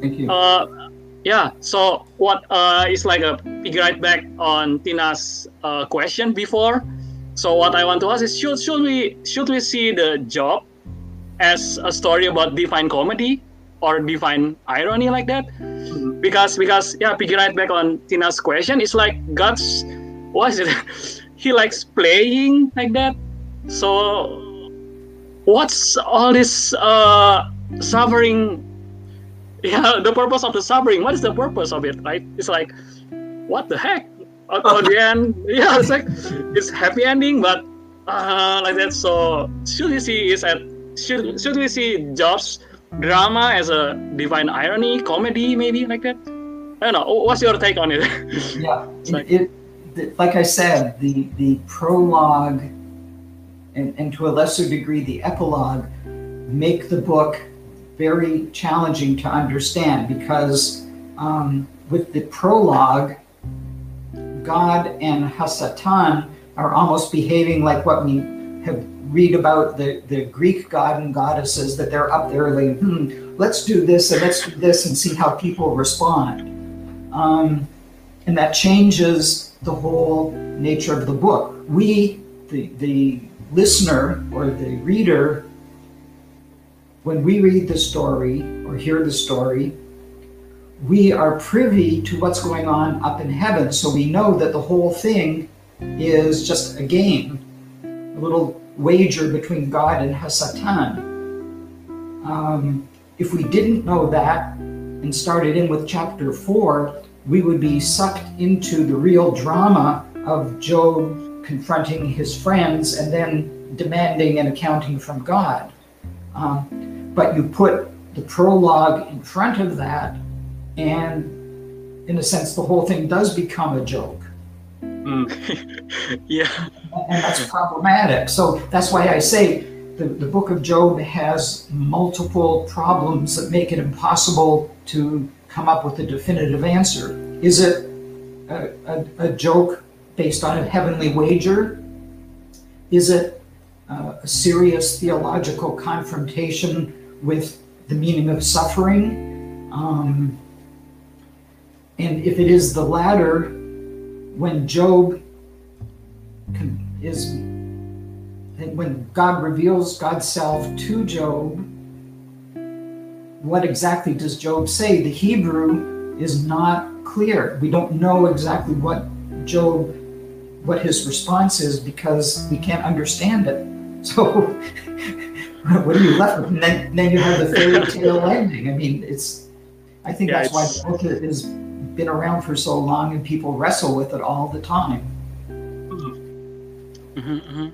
S2: Thank you.
S5: Uh, yeah. So what uh, is like a big right back on Tina's uh, question before. So what I want to ask is should should we should we see the Job as a story about divine comedy or divine irony like that? Because because yeah, picking right back on Tina's question, it's like God's what is it? <laughs> he likes playing like that. So what's all this uh suffering? Yeah, <laughs> the purpose of the suffering. What is the purpose of it? Right? It's like what the heck? At the end, yeah, it's like it's happy ending, but uh, like that. So should we see is at should should we see Job's drama as a divine irony, comedy, maybe like that? I don't know. What's your take on it? <laughs>
S2: Yeah,
S5: like-
S2: it, it, like I said, the the prologue and, and to a lesser degree the epilogue make the book very challenging to understand because um, with the prologue, God and Hasatan are almost behaving like what we have read about the, the Greek god and goddesses that they're up there like, hmm, let's do this and let's do this and see how people respond. Um, and that changes the whole nature of the book. We, the, the listener or the reader, when we read the story or hear the story, we are privy to what's going on up in heaven. So we know that the whole thing is just a game, a little wager between God and Hasatan. Um, if we didn't know that and started in with chapter 4, we would be sucked into the real drama of Job confronting his friends and then demanding an accounting from God. Um, but you put the prologue in front of that, and in a sense, the whole thing does become a joke. <laughs>
S5: yeah.
S2: And that's problematic. So that's why I say the, the book of Job has multiple problems that make it impossible to come up with a definitive answer. Is it a, a, a joke based on a heavenly wager? Is it uh, a serious theological confrontation with the meaning of suffering? Um, and if it is the latter, when Job is when God reveals God's self to Job, what exactly does Job say? The Hebrew is not clear. We don't know exactly what Job, what his response is because we can't understand it. <laughs> So, <laughs> what are you left with? And then, then you have the fairy tale ending. I mean, it's. I think
S5: Yeah,
S2: that's why
S5: it's-
S2: the book has been around for so long and people wrestle with it all the time.
S5: Mhm, mhm.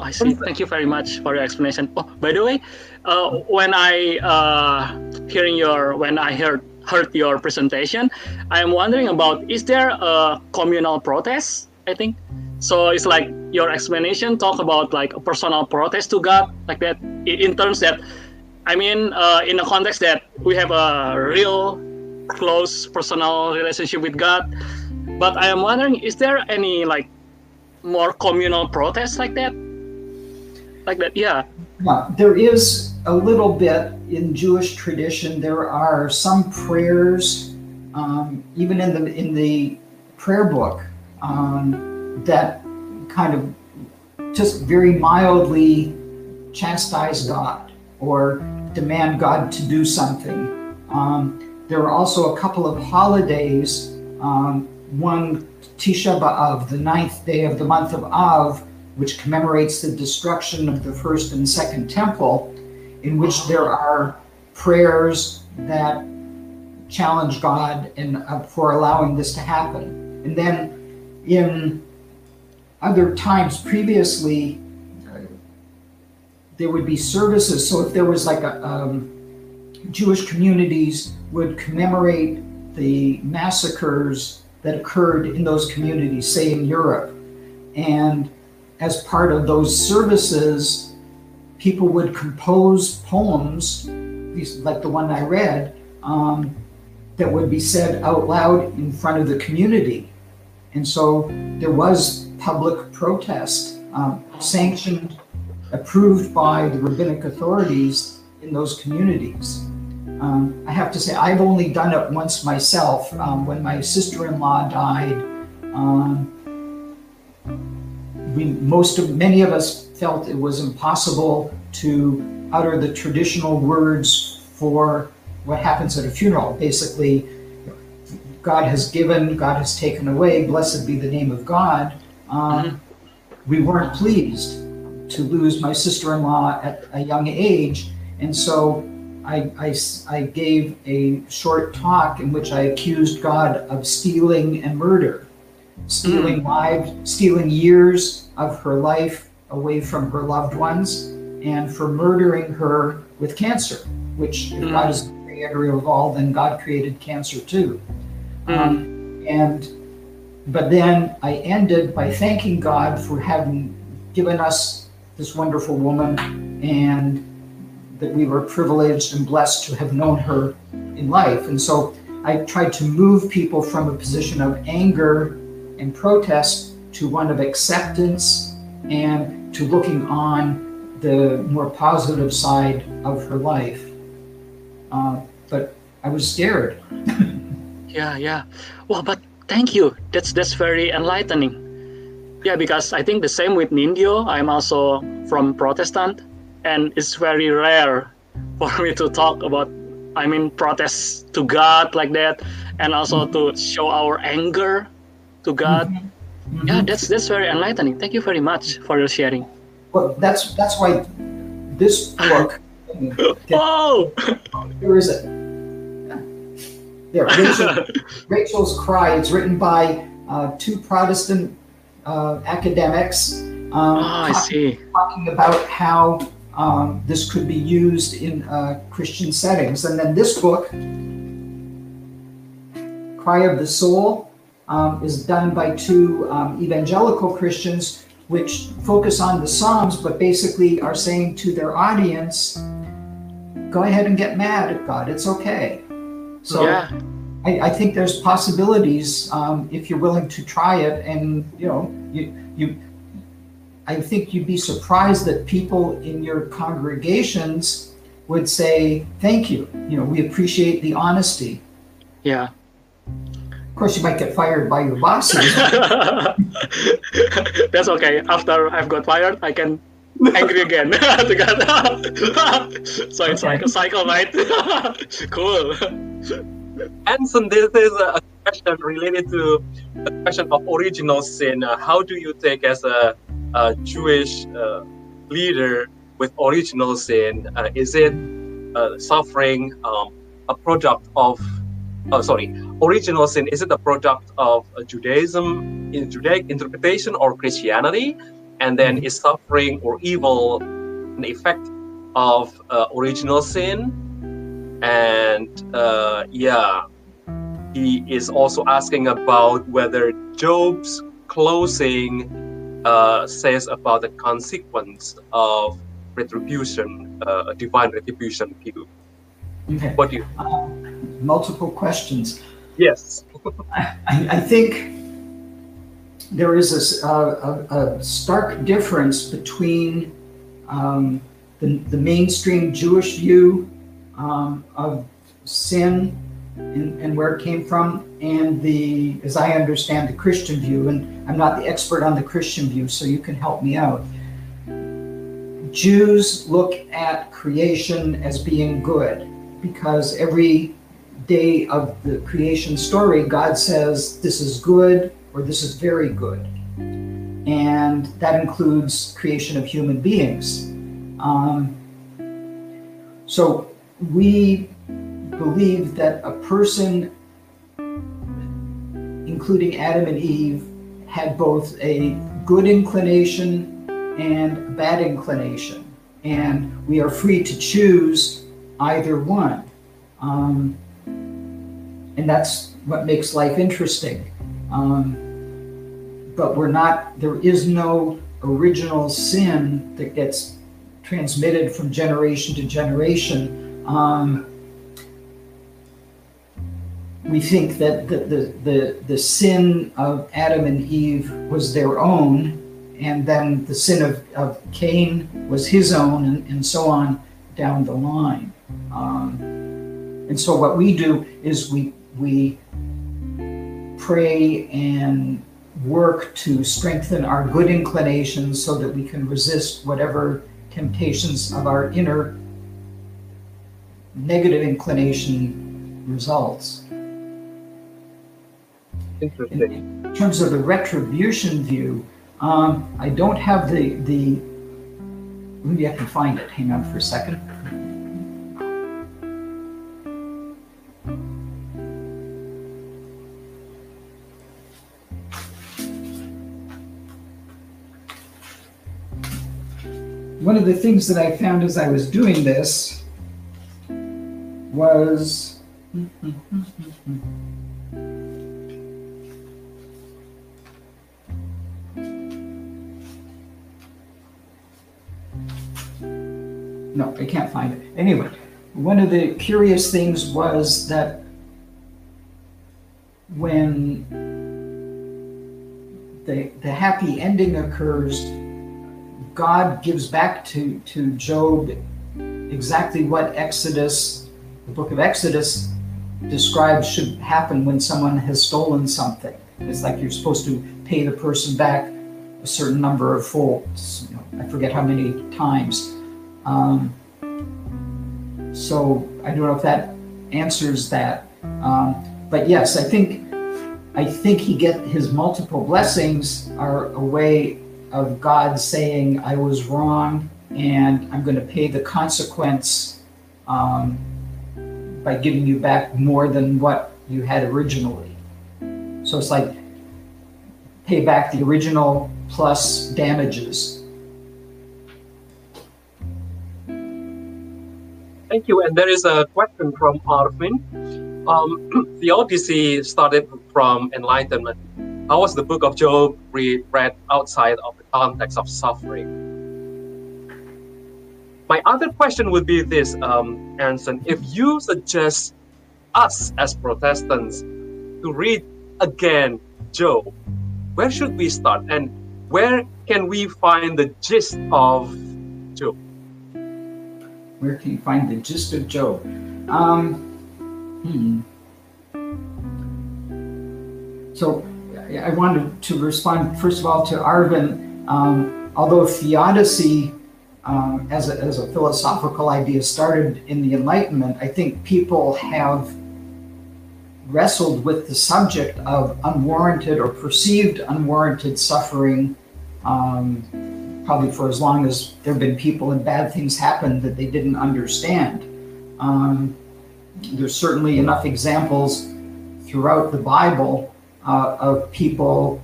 S5: I see. Thank you very much for your explanation. Oh, by the way, uh, when I uh, hearing your when I heard heard your presentation, I am wondering about is there a communal protest? I think so. It's like your explanation talk about like a personal protest to God, like that in terms that I mean, uh, in a context that we have a real close personal relationship with God. But I am wondering, is there any like more communal protests like that? Like that, yeah.
S2: Yeah, there is a little bit in Jewish tradition. There are some prayers, um, even in the in the prayer book, um, that kind of just very mildly chastise God or demand God to do something. Um, there are also a couple of holidays. Um, one Tisha B'Av, the ninth day of the month of Av, which commemorates the destruction of the first and second temple, in which there are prayers that challenge God and uh, for allowing this to happen. And then in other times previously, there would be services. So if there was like a um, Jewish communities would commemorate the massacres that occurred in those communities, say in Europe. And as part of those services, people would compose poems, like the one I read, um, that would be said out loud in front of the community. And so there was public protest um, sanctioned, approved by the rabbinic authorities in those communities. Um, I have to say, I've only done it once myself. Um, when my sister-in-law died, um, we most of many of us felt it was impossible to utter the traditional words for what happens at a funeral. Basically, God has given, God has taken away. Blessed be the name of God. Um, mm-hmm. We weren't pleased to lose my sister-in-law at a young age, and so I, I, I, gave a short talk in which I accused God of stealing and murder, stealing mm. lives, stealing years of her life away from her loved ones, and for murdering her with cancer, which if. God is the creator of all, then God created cancer too. Um, and but then I ended by thanking God for having given us this wonderful woman and that we were privileged and blessed to have known her in life. And so I tried to move people from a position of anger and protest to one of acceptance and to looking on the more positive side of her life. Uh, but I was scared. <laughs>
S5: yeah, yeah. Well, but thank you. That's that's very enlightening. Yeah, because I think the same with Nindyo. I'm also from Protestant, and it's very rare for me to talk about i mean protests to god like that and also to show our anger to god mm-hmm. yeah that's that's very enlightening thank you very much for your sharing
S2: well that's that's why this book <laughs>
S5: oh <laughs>
S2: here is it there Rachel, <laughs> rachel's cry it's written by uh, two protestant uh, academics um, oh,
S5: I see.
S2: talking about how um, this could be used in uh, Christian settings. And then this book, Cry of the Soul, um, is done by two um, evangelical Christians, which focus on the Psalms, but basically are saying to their audience, go ahead and get mad at God. It's okay. So yeah. I, I, think there's possibilities um, if you're willing to try it, and you know, you you I think you'd be surprised that people in your congregations would say, Thank you. You know, we appreciate the honesty.
S5: Yeah.
S2: Of course, you might get fired by your bosses. <laughs>
S5: That's okay. After I've got fired, I can angry again <laughs> <laughs> so it's okay. like a cycle, right? cool.
S1: Anson, this is a question related to the question of original sin. Uh, how do you take as a a Jewish uh, leader with original sin? Uh, is it uh, suffering um, a product of, oh, sorry, original sin? Is it a product of Judaism, in Judaic interpretation, or Christianity? and then is suffering or evil an effect of uh, original sin? And uh, yeah, he is also asking about whether Job's closing uh, says about the consequence of retribution, uh, divine retribution view.
S2: Okay.
S1: What do you?
S2: Uh, multiple questions.
S1: Yes.
S2: I, I think there is a, a, a stark difference between um, the, the mainstream Jewish view um, of sin and, and, where it came from, and the, as I understand, the Christian view. And I'm not the expert on the Christian view, so you can help me out. Jews look at creation as being good because every day of the creation story, God says, This is good or this is very good. And that includes creation of human beings. Um, so we believe that a person, including Adam and Eve, had both a good inclination and a bad inclination. And we are free to choose either one. Um, and that's what makes life interesting. Um, but we're not, there is no original sin that gets transmitted from generation to generation. Um, we think that the, the, the, the sin of Adam and Eve was their own, and then the sin of, of Cain was his own, and, and so on down the line. Um, and so what we do is we we pray and work to strengthen our good inclinations so that we can resist whatever temptations of our inner negative inclination results.
S1: Interesting.
S2: In terms of the retribution view, um, I don't have the the. Maybe I can find it. Hang on for a second. one of the things that I found as I was doing this was no, I can't find it. Anyway, one of the curious things was that when the, the happy ending occurs, God gives back to, to Job exactly what Exodus, the book of Exodus, describes should happen when someone has stolen something. It's like you're supposed to pay the person back a certain number of folds. You know, I forget how many times. Um, so I don't know if that answers that. Um, but yes, I think I think he get his multiple blessings are a way of God saying, I was wrong and I'm going to pay the consequence um, by giving you back more than what you had originally. So it's like pay back the original plus damages.
S1: Thank you. And there is a question from Arvin. Um, <clears throat> theodicy started from enlightenment how was the book of Job read, read outside of the context of suffering? My other question would be this, um, Aaronson, if you suggest us as Protestants to read again Job, where should we start and where can we find the gist of Job?
S2: Where can you find the gist of Job? Um, hmm. So I wanted to respond first of all to Arvin. Um, although theodicy um, as, a, as a philosophical idea started in the Enlightenment, I think people have wrestled with the subject of unwarranted or perceived unwarranted suffering um, probably for as long as there have been people and bad things happen that they didn't understand. Um, there's certainly enough examples throughout the Bible uh, of people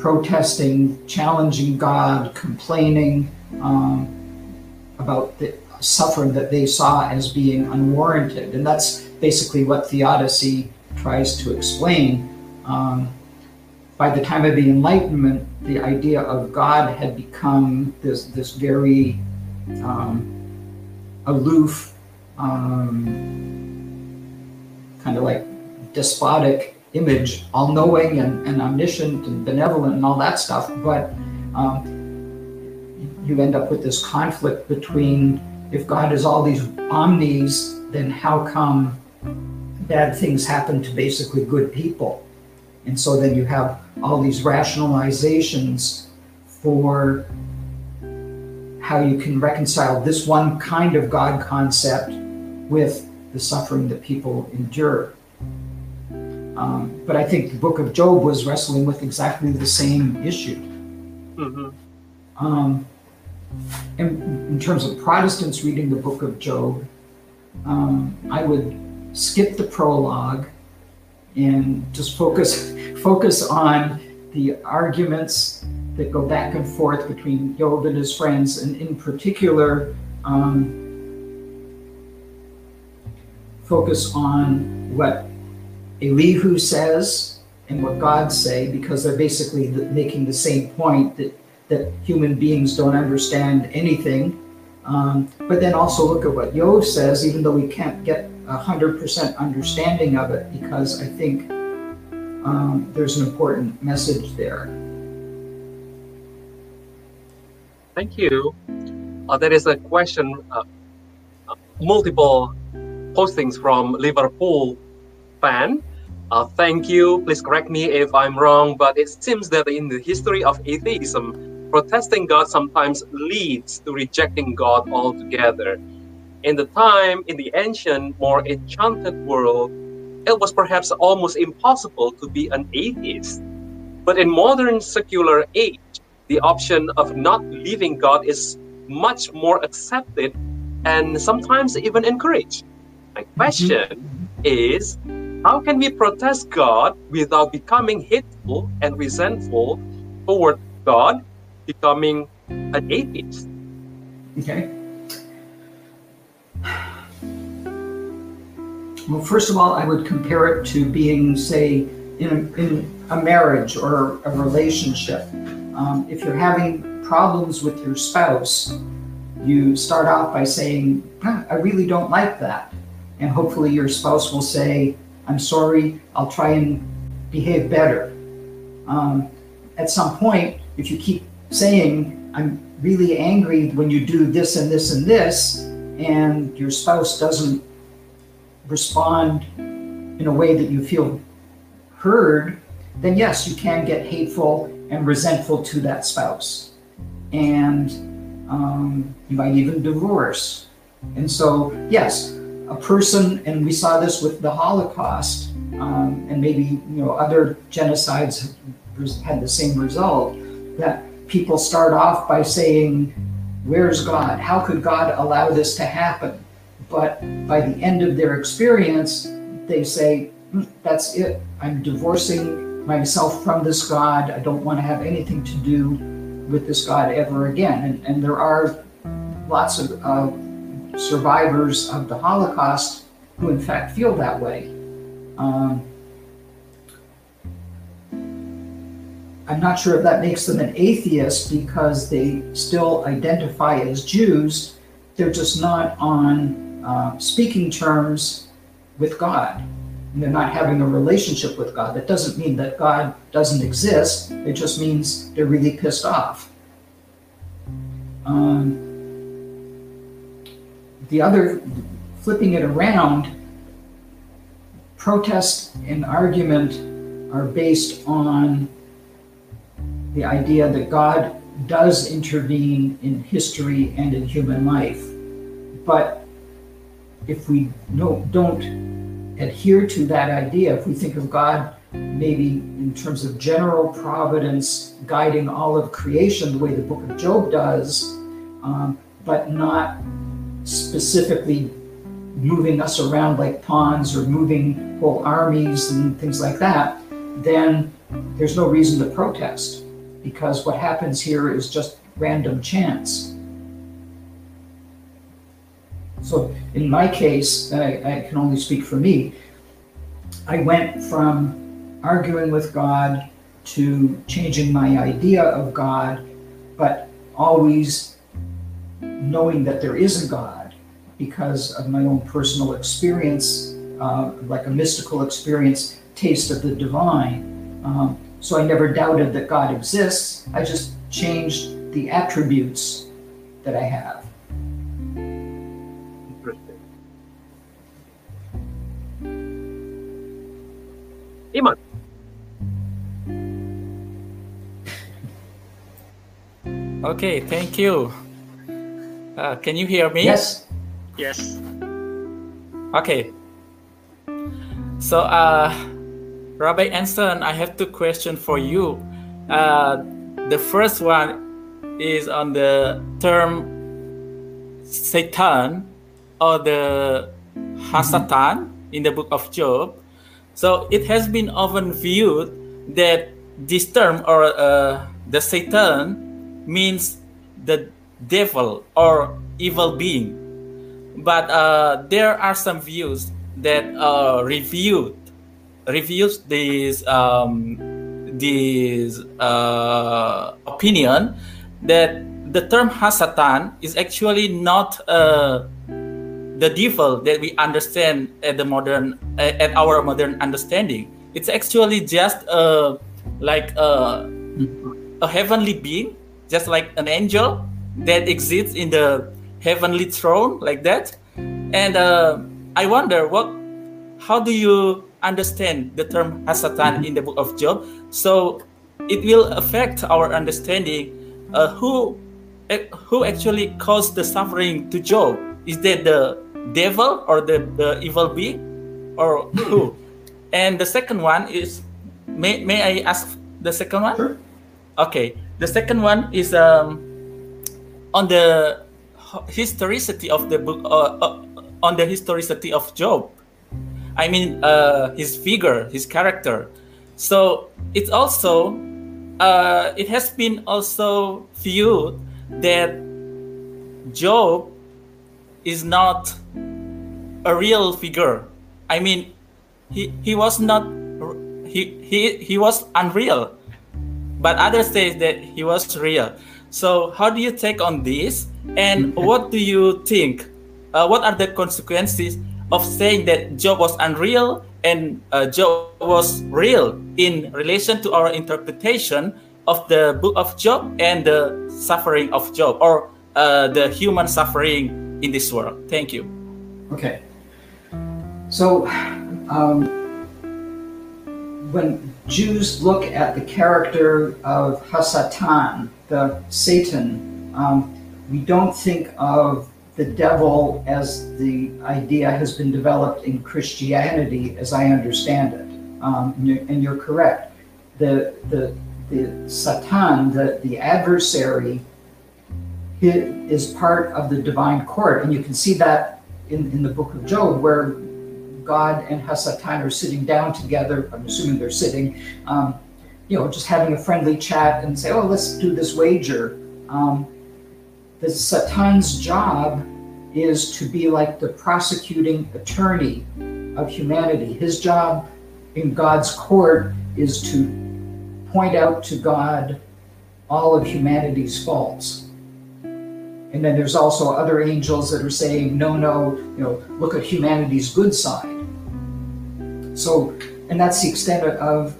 S2: protesting, challenging God, complaining um, about the suffering that they saw as being unwarranted. And that's basically what theodicy tries to explain. Um, by the time of the Enlightenment, the idea of God had become this, this very um, aloof, um, kind of like despotic image, all knowing and, and, omniscient and benevolent and all that stuff. But um, you end up with this conflict between if God is all these omnis, then how come bad things happen to basically good people? And so then you have all these rationalizations for how you can reconcile this one kind of God concept with the suffering that people endure. Um, but I think the book of Job was wrestling with exactly the same issue. Mm-hmm. Um, and in terms of Protestants reading the book of Job, um, I would skip the prologue and just focus <laughs> focus on the arguments that go back and forth between Job and his friends, and in particular, um, focus on what Elihu says and what God say, because they're basically making the same point that that human beings don't understand anything. Um, but then also look at what Job says, even though we can't get a hundred percent understanding of it, because I think um, there's an important message there.
S1: Thank you. Uh, there is a question, uh, uh, multiple postings from Liverpool fan. Uh, thank you. Please correct me if I'm wrong, but it seems that in the history of atheism, protesting God sometimes leads to rejecting God altogether. In the time, in the ancient, more enchanted world, it was perhaps almost impossible to be an atheist. But in modern secular age, the option of not believing God is much more accepted and sometimes even encouraged. My mm-hmm. question mm-hmm. is how can we protest God without becoming hateful and resentful toward God, becoming an atheist?
S2: Okay. Well, first of all, I would compare it to being, say, in a, in a marriage or a relationship. Um, if you're having problems with your spouse, you start off by saying, I really don't like that. And hopefully your spouse will say, I'm sorry, I'll try and behave better. Um, at some point, if you keep saying, I'm really angry when you do this and this and this, and your spouse doesn't respond in a way that you feel heard, then yes, you can get hateful and resentful to that spouse. And um, you might even divorce. And so, yes, a person, and we saw this with the Holocaust, um, and maybe you know other genocides had the same result. That people start off by saying, "Where's God? How could God allow this to happen?" But by the end of their experience, they say, mm, That's it. I'm divorcing myself from this God. I don't want to have anything to do with this God ever again. And, and there are lots of uh, survivors of the Holocaust who, in fact, feel that way. Um, I'm not sure if that makes them an atheist because they still identify as Jews. They're just not on uh, speaking terms with God. And they're not having a relationship with God. That doesn't mean that God doesn't exist. It just means they're really pissed off. Um, the other, flipping it around, protest and argument are based on the idea that God does intervene in history and in human life. But if we don't adhere to that idea, if we think of God maybe in terms of general providence guiding all of creation the way the book of Job does, um, but not specifically moving us around like pawns or moving whole armies and things like that, then there's no reason to protest. Because what happens here is just random chance. So in my case, I, I can only speak for me, I went from arguing with God to changing my idea of God, but always knowing that there is a God because of my own personal experience, uh, like a mystical experience, taste of the divine. Um, so I never doubted that God exists. I just changed the attributes that I have.
S1: Interesting. Iman.
S4: Okay, thank you. Uh, can you hear me?
S2: Yes.
S5: Yes.
S4: Okay. So, uh, Rabbi Anson, I have two questions for you. Uh, the first one is on the term Satan or the Hasatan in the book of Job. So it has been often viewed that this term or uh, the Satan means the devil or evil being. But uh, there are some views that uh, reviewed reviews this um, this uh, opinion that the term Hasatan is actually not uh, the devil that we understand at the modern at our modern understanding. It's actually just uh, like a, a heavenly being, just like an angel that exists in the heavenly throne, like that. And uh, I wonder what, how do you understand the term Hasatan in the book of Job? So it will affect our understanding uh, who who actually caused the suffering to Job. Is that the devil or the, the evil being or who? <laughs> And the second one is may, may I ask the second one?
S2: Sure.
S4: Okay. The second one is um, on the historicity of the book uh, uh, on the historicity of Job. I mean, uh, his figure, his character. So it's also, uh, it has been also viewed that Job is not a real figure. I mean, he he was not he he he was unreal, but others say that he was real. So how do you take on this, and <laughs> what do you think? Uh, what are the consequences of saying that Job was unreal and uh, Job was real in relation to our interpretation of the book of Job and the suffering of Job or uh, the human suffering in this world. Thank you.
S2: Okay. So, um, when Jews look at the character of Hasatan, the Satan, um, we don't think of the devil as the idea has been developed in Christianity, as I understand it. Um, and, you're, and you're correct. The the the Satan, the the adversary, is part of the divine court, and you can see that in, in the book of Job, where God and Hasatan are sitting down together. I'm assuming they're sitting, um, you know, just having a friendly chat and say, "Oh, let's do this wager." Um, the Satan's job is to be like the prosecuting attorney of humanity. His job in God's court is to point out to God all of humanity's faults. And then there's also other angels that are saying, no, no, you know, look at humanity's good side. So, and that's the extent of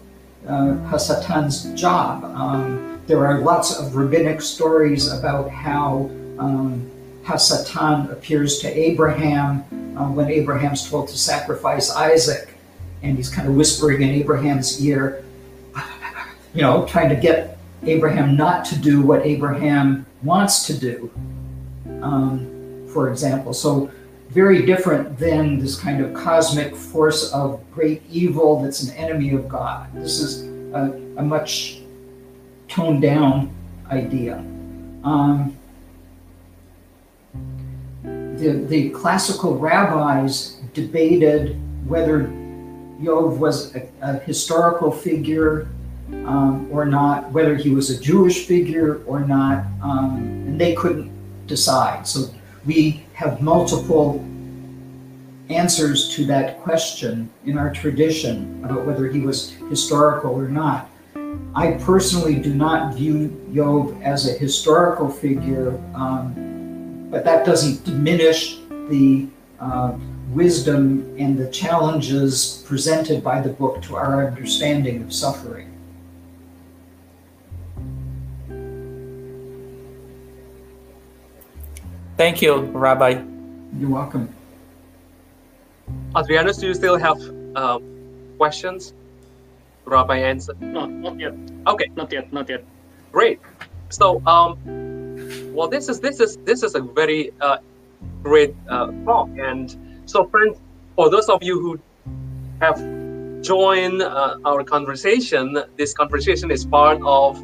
S2: uh, Hasatan's job. Um, there are lots of rabbinic stories about how um, Hasatan appears to Abraham uh, when Abraham's told to sacrifice Isaac, and he's kind of whispering in Abraham's ear, <sighs> you know, trying to get Abraham not to do what Abraham wants to do, um, for example. So, very different than this kind of cosmic force of great evil that's an enemy of God. This is a, a much toned down idea. Um, the, the classical rabbis debated whether Job was a, a historical figure um, or not, whether he was a Jewish figure or not, um, and they couldn't decide. So we have multiple answers to that question in our tradition about whether he was historical or not. I personally do not view Job as a historical figure, um, but that doesn't diminish the uh, wisdom and the challenges presented by the book to our understanding of suffering.
S4: Thank you, Rabbi.
S2: You're welcome.
S1: Adrianus, do you still have um, questions? Rabbi answer.
S5: No, not yet.
S1: Okay.
S5: Not yet. Not yet.
S1: Great. So, um, well, this is this is this is a very uh, great uh, talk, and so, friends, for those of you who have joined uh, our conversation, this conversation is part of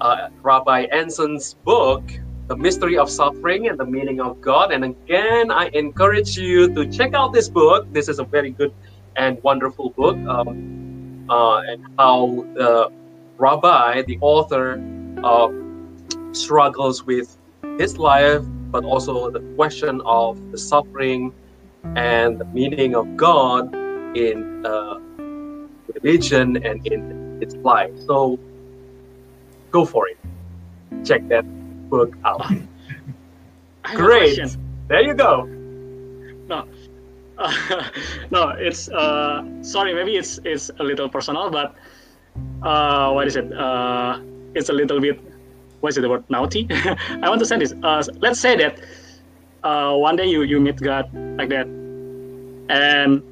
S1: uh, Rabbi Anson's book, The Mystery of Suffering and the Meaning of God. And again, I encourage you to check out this book. This is a very good and wonderful book, um, uh, and how the Rabbi, the author, uh, struggles with his life, but also the question of the suffering and the meaning of God in uh, religion and in its life. So go for it. Check that book out. <laughs>
S5: I have a <laughs>
S1: Great. There you go.
S5: No, uh, <laughs> no, it's uh, sorry. Maybe it's it's a little personal, but uh, what is it? Uh, it's a little bit. What is it? The word naughty. I want to say this. Uh, let's say that uh, one day you you meet God like that, and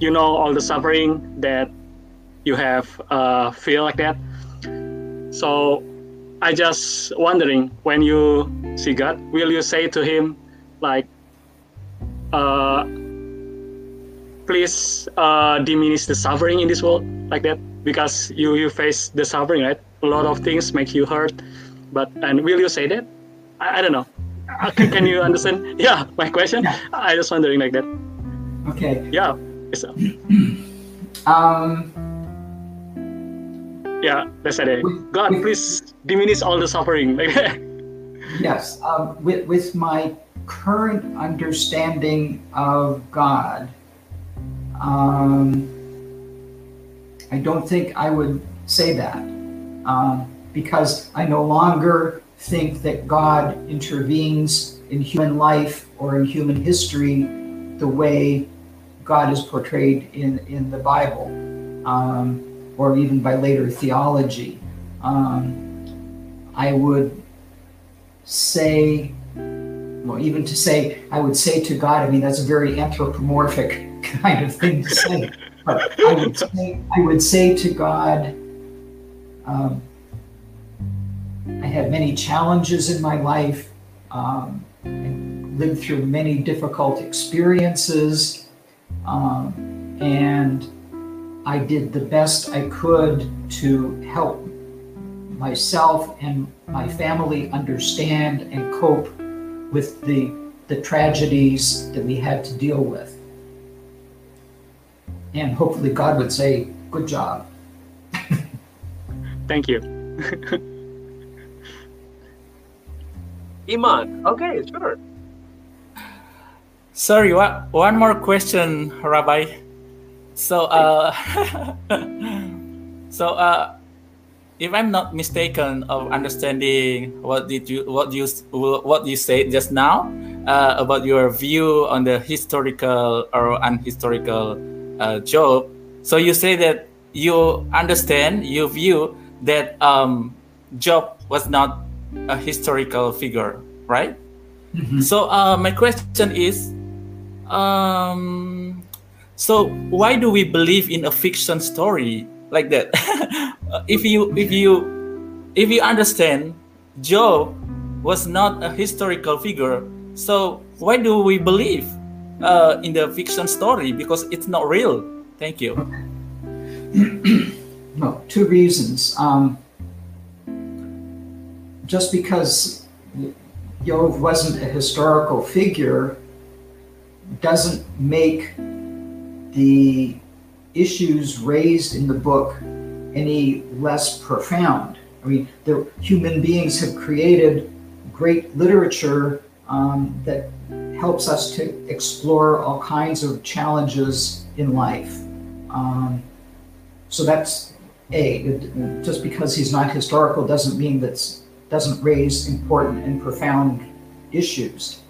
S5: you know all the suffering that you have uh, feel like that. So I just wondering when you see God, will you say to Him like, uh, please uh, diminish the suffering in this world like that because you you face the suffering right a lot of things make you hurt but and will you say that i, I don't know Uh, can, you understand <laughs> yeah my question
S2: Yeah.
S5: i just wondering like that
S2: Okay.
S5: yeah uh, <clears throat>
S2: Um,
S5: yeah let's say that. god please diminish all the suffering <laughs>
S2: yes. Um, with, with my current understanding of God, um, I don't think I would say that um, because I no longer think that God intervenes in human life or in human history the way God is portrayed in, in the Bible um, or even by later theology. Um, I would say, well, even to say, I would say to God, I mean, that's a very anthropomorphic <laughs> kind of thing to say. But I would say, I would say to God, um, I had many challenges in my life, um, and lived through many difficult experiences, um, and I did the best I could to help myself and my family understand and cope with the the tragedies that we had to deal with. And hopefully God would say, good job.
S5: Thank you <laughs>
S1: Iman. Okay, sure.
S4: Sorry, what, one more question, Rabbi. So, uh, <laughs> so uh, if I'm not mistaken of understanding what did you what you what you said just now uh, about your view on the historical or unhistorical uh, Job. So you say that you understand, you view that um, Job was not a historical figure, right? So uh, my question is, um, so why do we believe in a fiction story like that? <laughs> if you if you if you understand, Job was not a historical figure, so why do we believe uh, in the fiction story? Because it's not real. Thank you. <clears throat>
S2: No, two reasons. Um, just because Job wasn't a historical figure doesn't make the issues raised in the book any less profound. I mean, the human beings have created great literature um, that helps us to explore all kinds of challenges in life. Um, so that's a. Just because he's not historical doesn't mean that doesn't raise important and profound issues.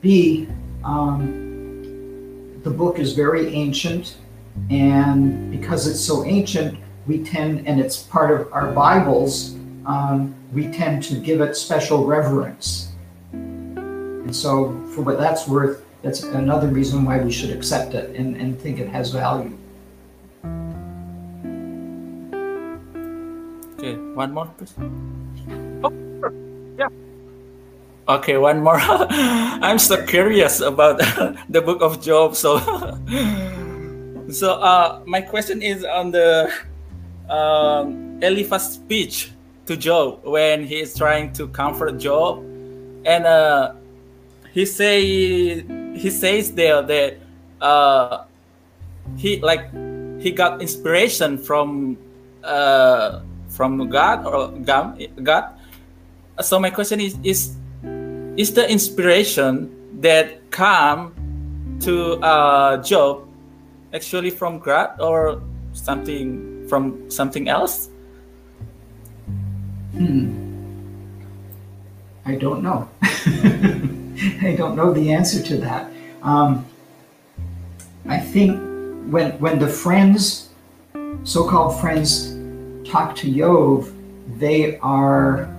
S2: B. Um, the book is very ancient, and because it's so ancient, we tend, and it's part of our Bibles, um, we tend to give it special reverence. And so, for what that's worth, that's another reason why we should accept it and, and think it has value.
S4: Okay, one more, please.
S1: Oh, sure. Yeah.
S4: Okay, one more. <laughs> I'm so curious about <laughs> the book of Job. So, <laughs> so uh, my question is on the um, Eliphaz speech to Job when he is trying to comfort Job, and uh, he say he says there that uh, he like he got inspiration from uh, from God or God. So my question is is is the inspiration that come to uh, Job actually from God or something from something else?
S2: Hmm. I don't know. <laughs> I don't know the answer to that. Um, I think when when the friends, so-called friends, talk to Job, they are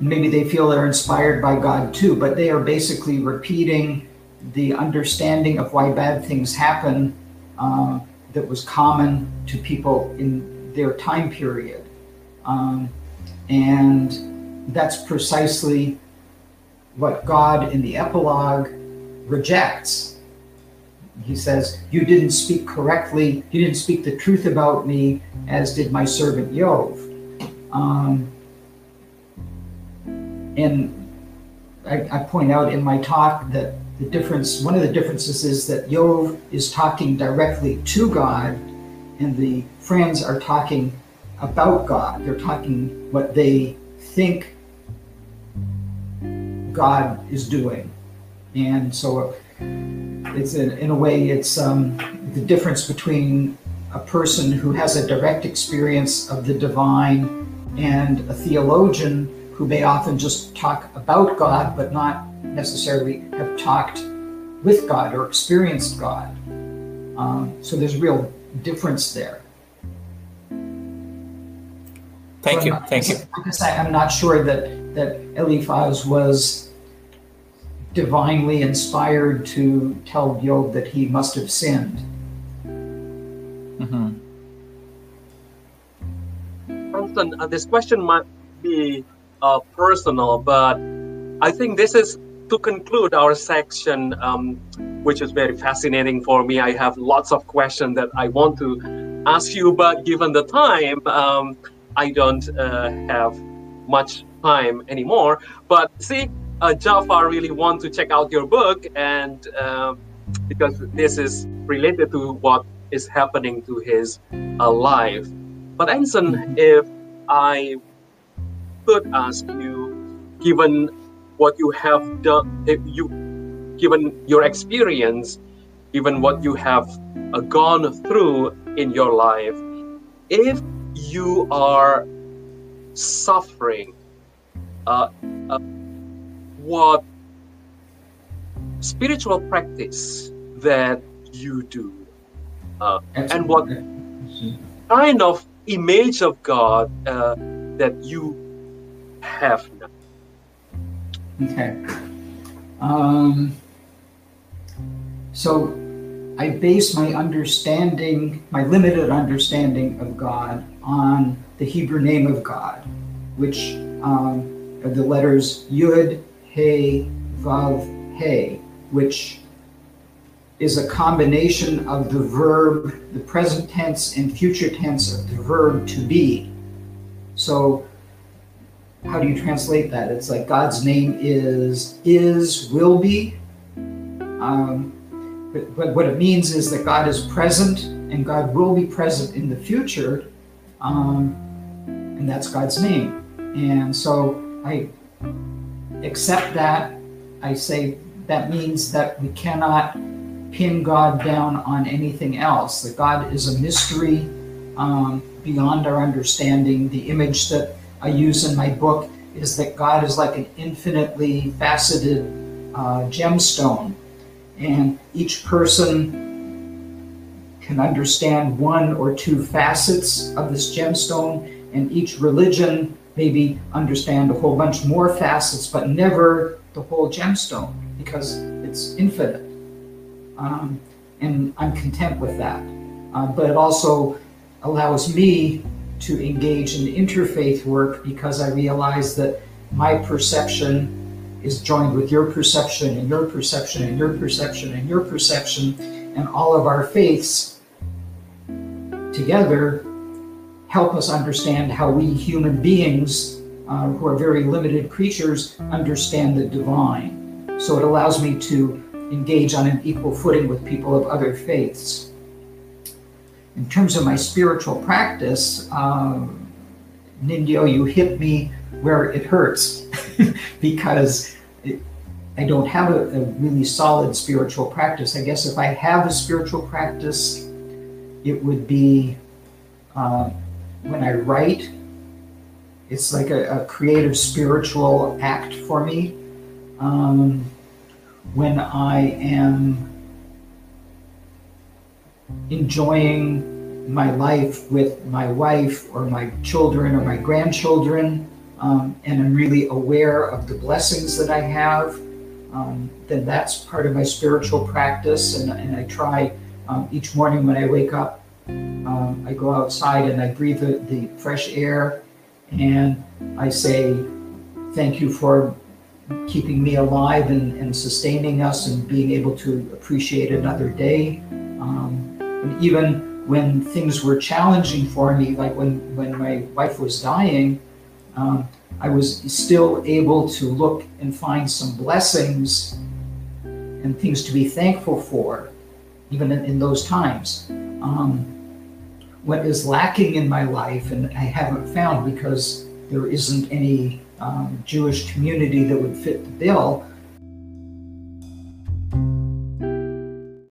S2: maybe they feel they're inspired by God too, but they are basically repeating the understanding of why bad things happen um, that was common to people in their time period. Um, and that's precisely what God in the epilogue rejects. He says, You didn't speak correctly, you didn't speak the truth about me, as did my servant Job. Um, and I, I point out in my talk that the difference, one of the differences is that Job is talking directly to God, and the friends are talking about God. They're talking what they think God is doing. And so it's in, in a way, it's um, the difference between a person who has a direct experience of the divine and a theologian who may often just talk about God, but not necessarily have talked with God or experienced God. Um, so there's a real difference there.
S4: Thank
S2: So
S4: you,
S2: not-
S4: thank you.
S2: Like I say, I'm not sure that, that Eliphaz was divinely inspired to tell Job that he must have sinned.
S4: Mhm.
S1: Constant, uh, this question might be uh, personal, but I think this is to conclude our section, um, which is very fascinating for me. I have lots of questions that I want to ask you, but given the time, um, I don't uh, have much time anymore. But see, uh, Jafar really want to check out your book, and um, because this is related to what is happening to his uh, life. But Anson, if I could ask you, given what you have done, if you, given your experience, given what you have uh, gone through in your life, if you are suffering, uh, uh, what spiritual practice that you do, uh, and what kind of image of God uh, that you have now?
S2: Okay. Um, so I base my understanding, my limited understanding of God, on the Hebrew name of God, which um, are the letters Yud, He, Vav, He, which is a combination of the verb, the present tense and future tense of the verb to be. So how do you translate that? It's like God's name is, is, will be. Um, but, but what it means is that God is present and God will be present in the future, um, and that's God's name. And so I accept that. I say that means that we cannot pin God down on anything else, that God is a mystery um, beyond our understanding. The image that I use in my book is that God is like an infinitely faceted uh, gemstone, and each person can understand one or two facets of this gemstone, and each religion maybe understand a whole bunch more facets, but never the whole gemstone because it's infinite. Um, and I'm content with that. Uh, but it also allows me to engage in interfaith work because I realize that my perception is joined with your perception and your perception and your perception and your perception, and all of our faiths together help us understand how we human beings, uh, who are very limited creatures, understand the divine. So it allows me to engage on an equal footing with people of other faiths. In terms of my spiritual practice, um, Nindio, you hit me where it hurts <laughs> because it, I don't have a, a, really solid spiritual practice. I guess if I have a spiritual practice, it would be uh, when I write. It's like a, a creative spiritual act for me. Um, when I am enjoying my life with my wife or my children or my grandchildren, um, and I'm really aware of the blessings that I have, um, then that's part of my spiritual practice. And, and I try um, each morning when I wake up, um, I go outside and I breathe the, the fresh air and I say, Thank you for keeping me alive and, and sustaining us and being able to appreciate another day. Um, and even when things were challenging for me, like when, when my wife was dying, um, I was still able to look and find some blessings and things to be thankful for, even in, in those times. Um, what is lacking in my life, and I haven't found because there isn't any um, Jewish community that would fit the bill,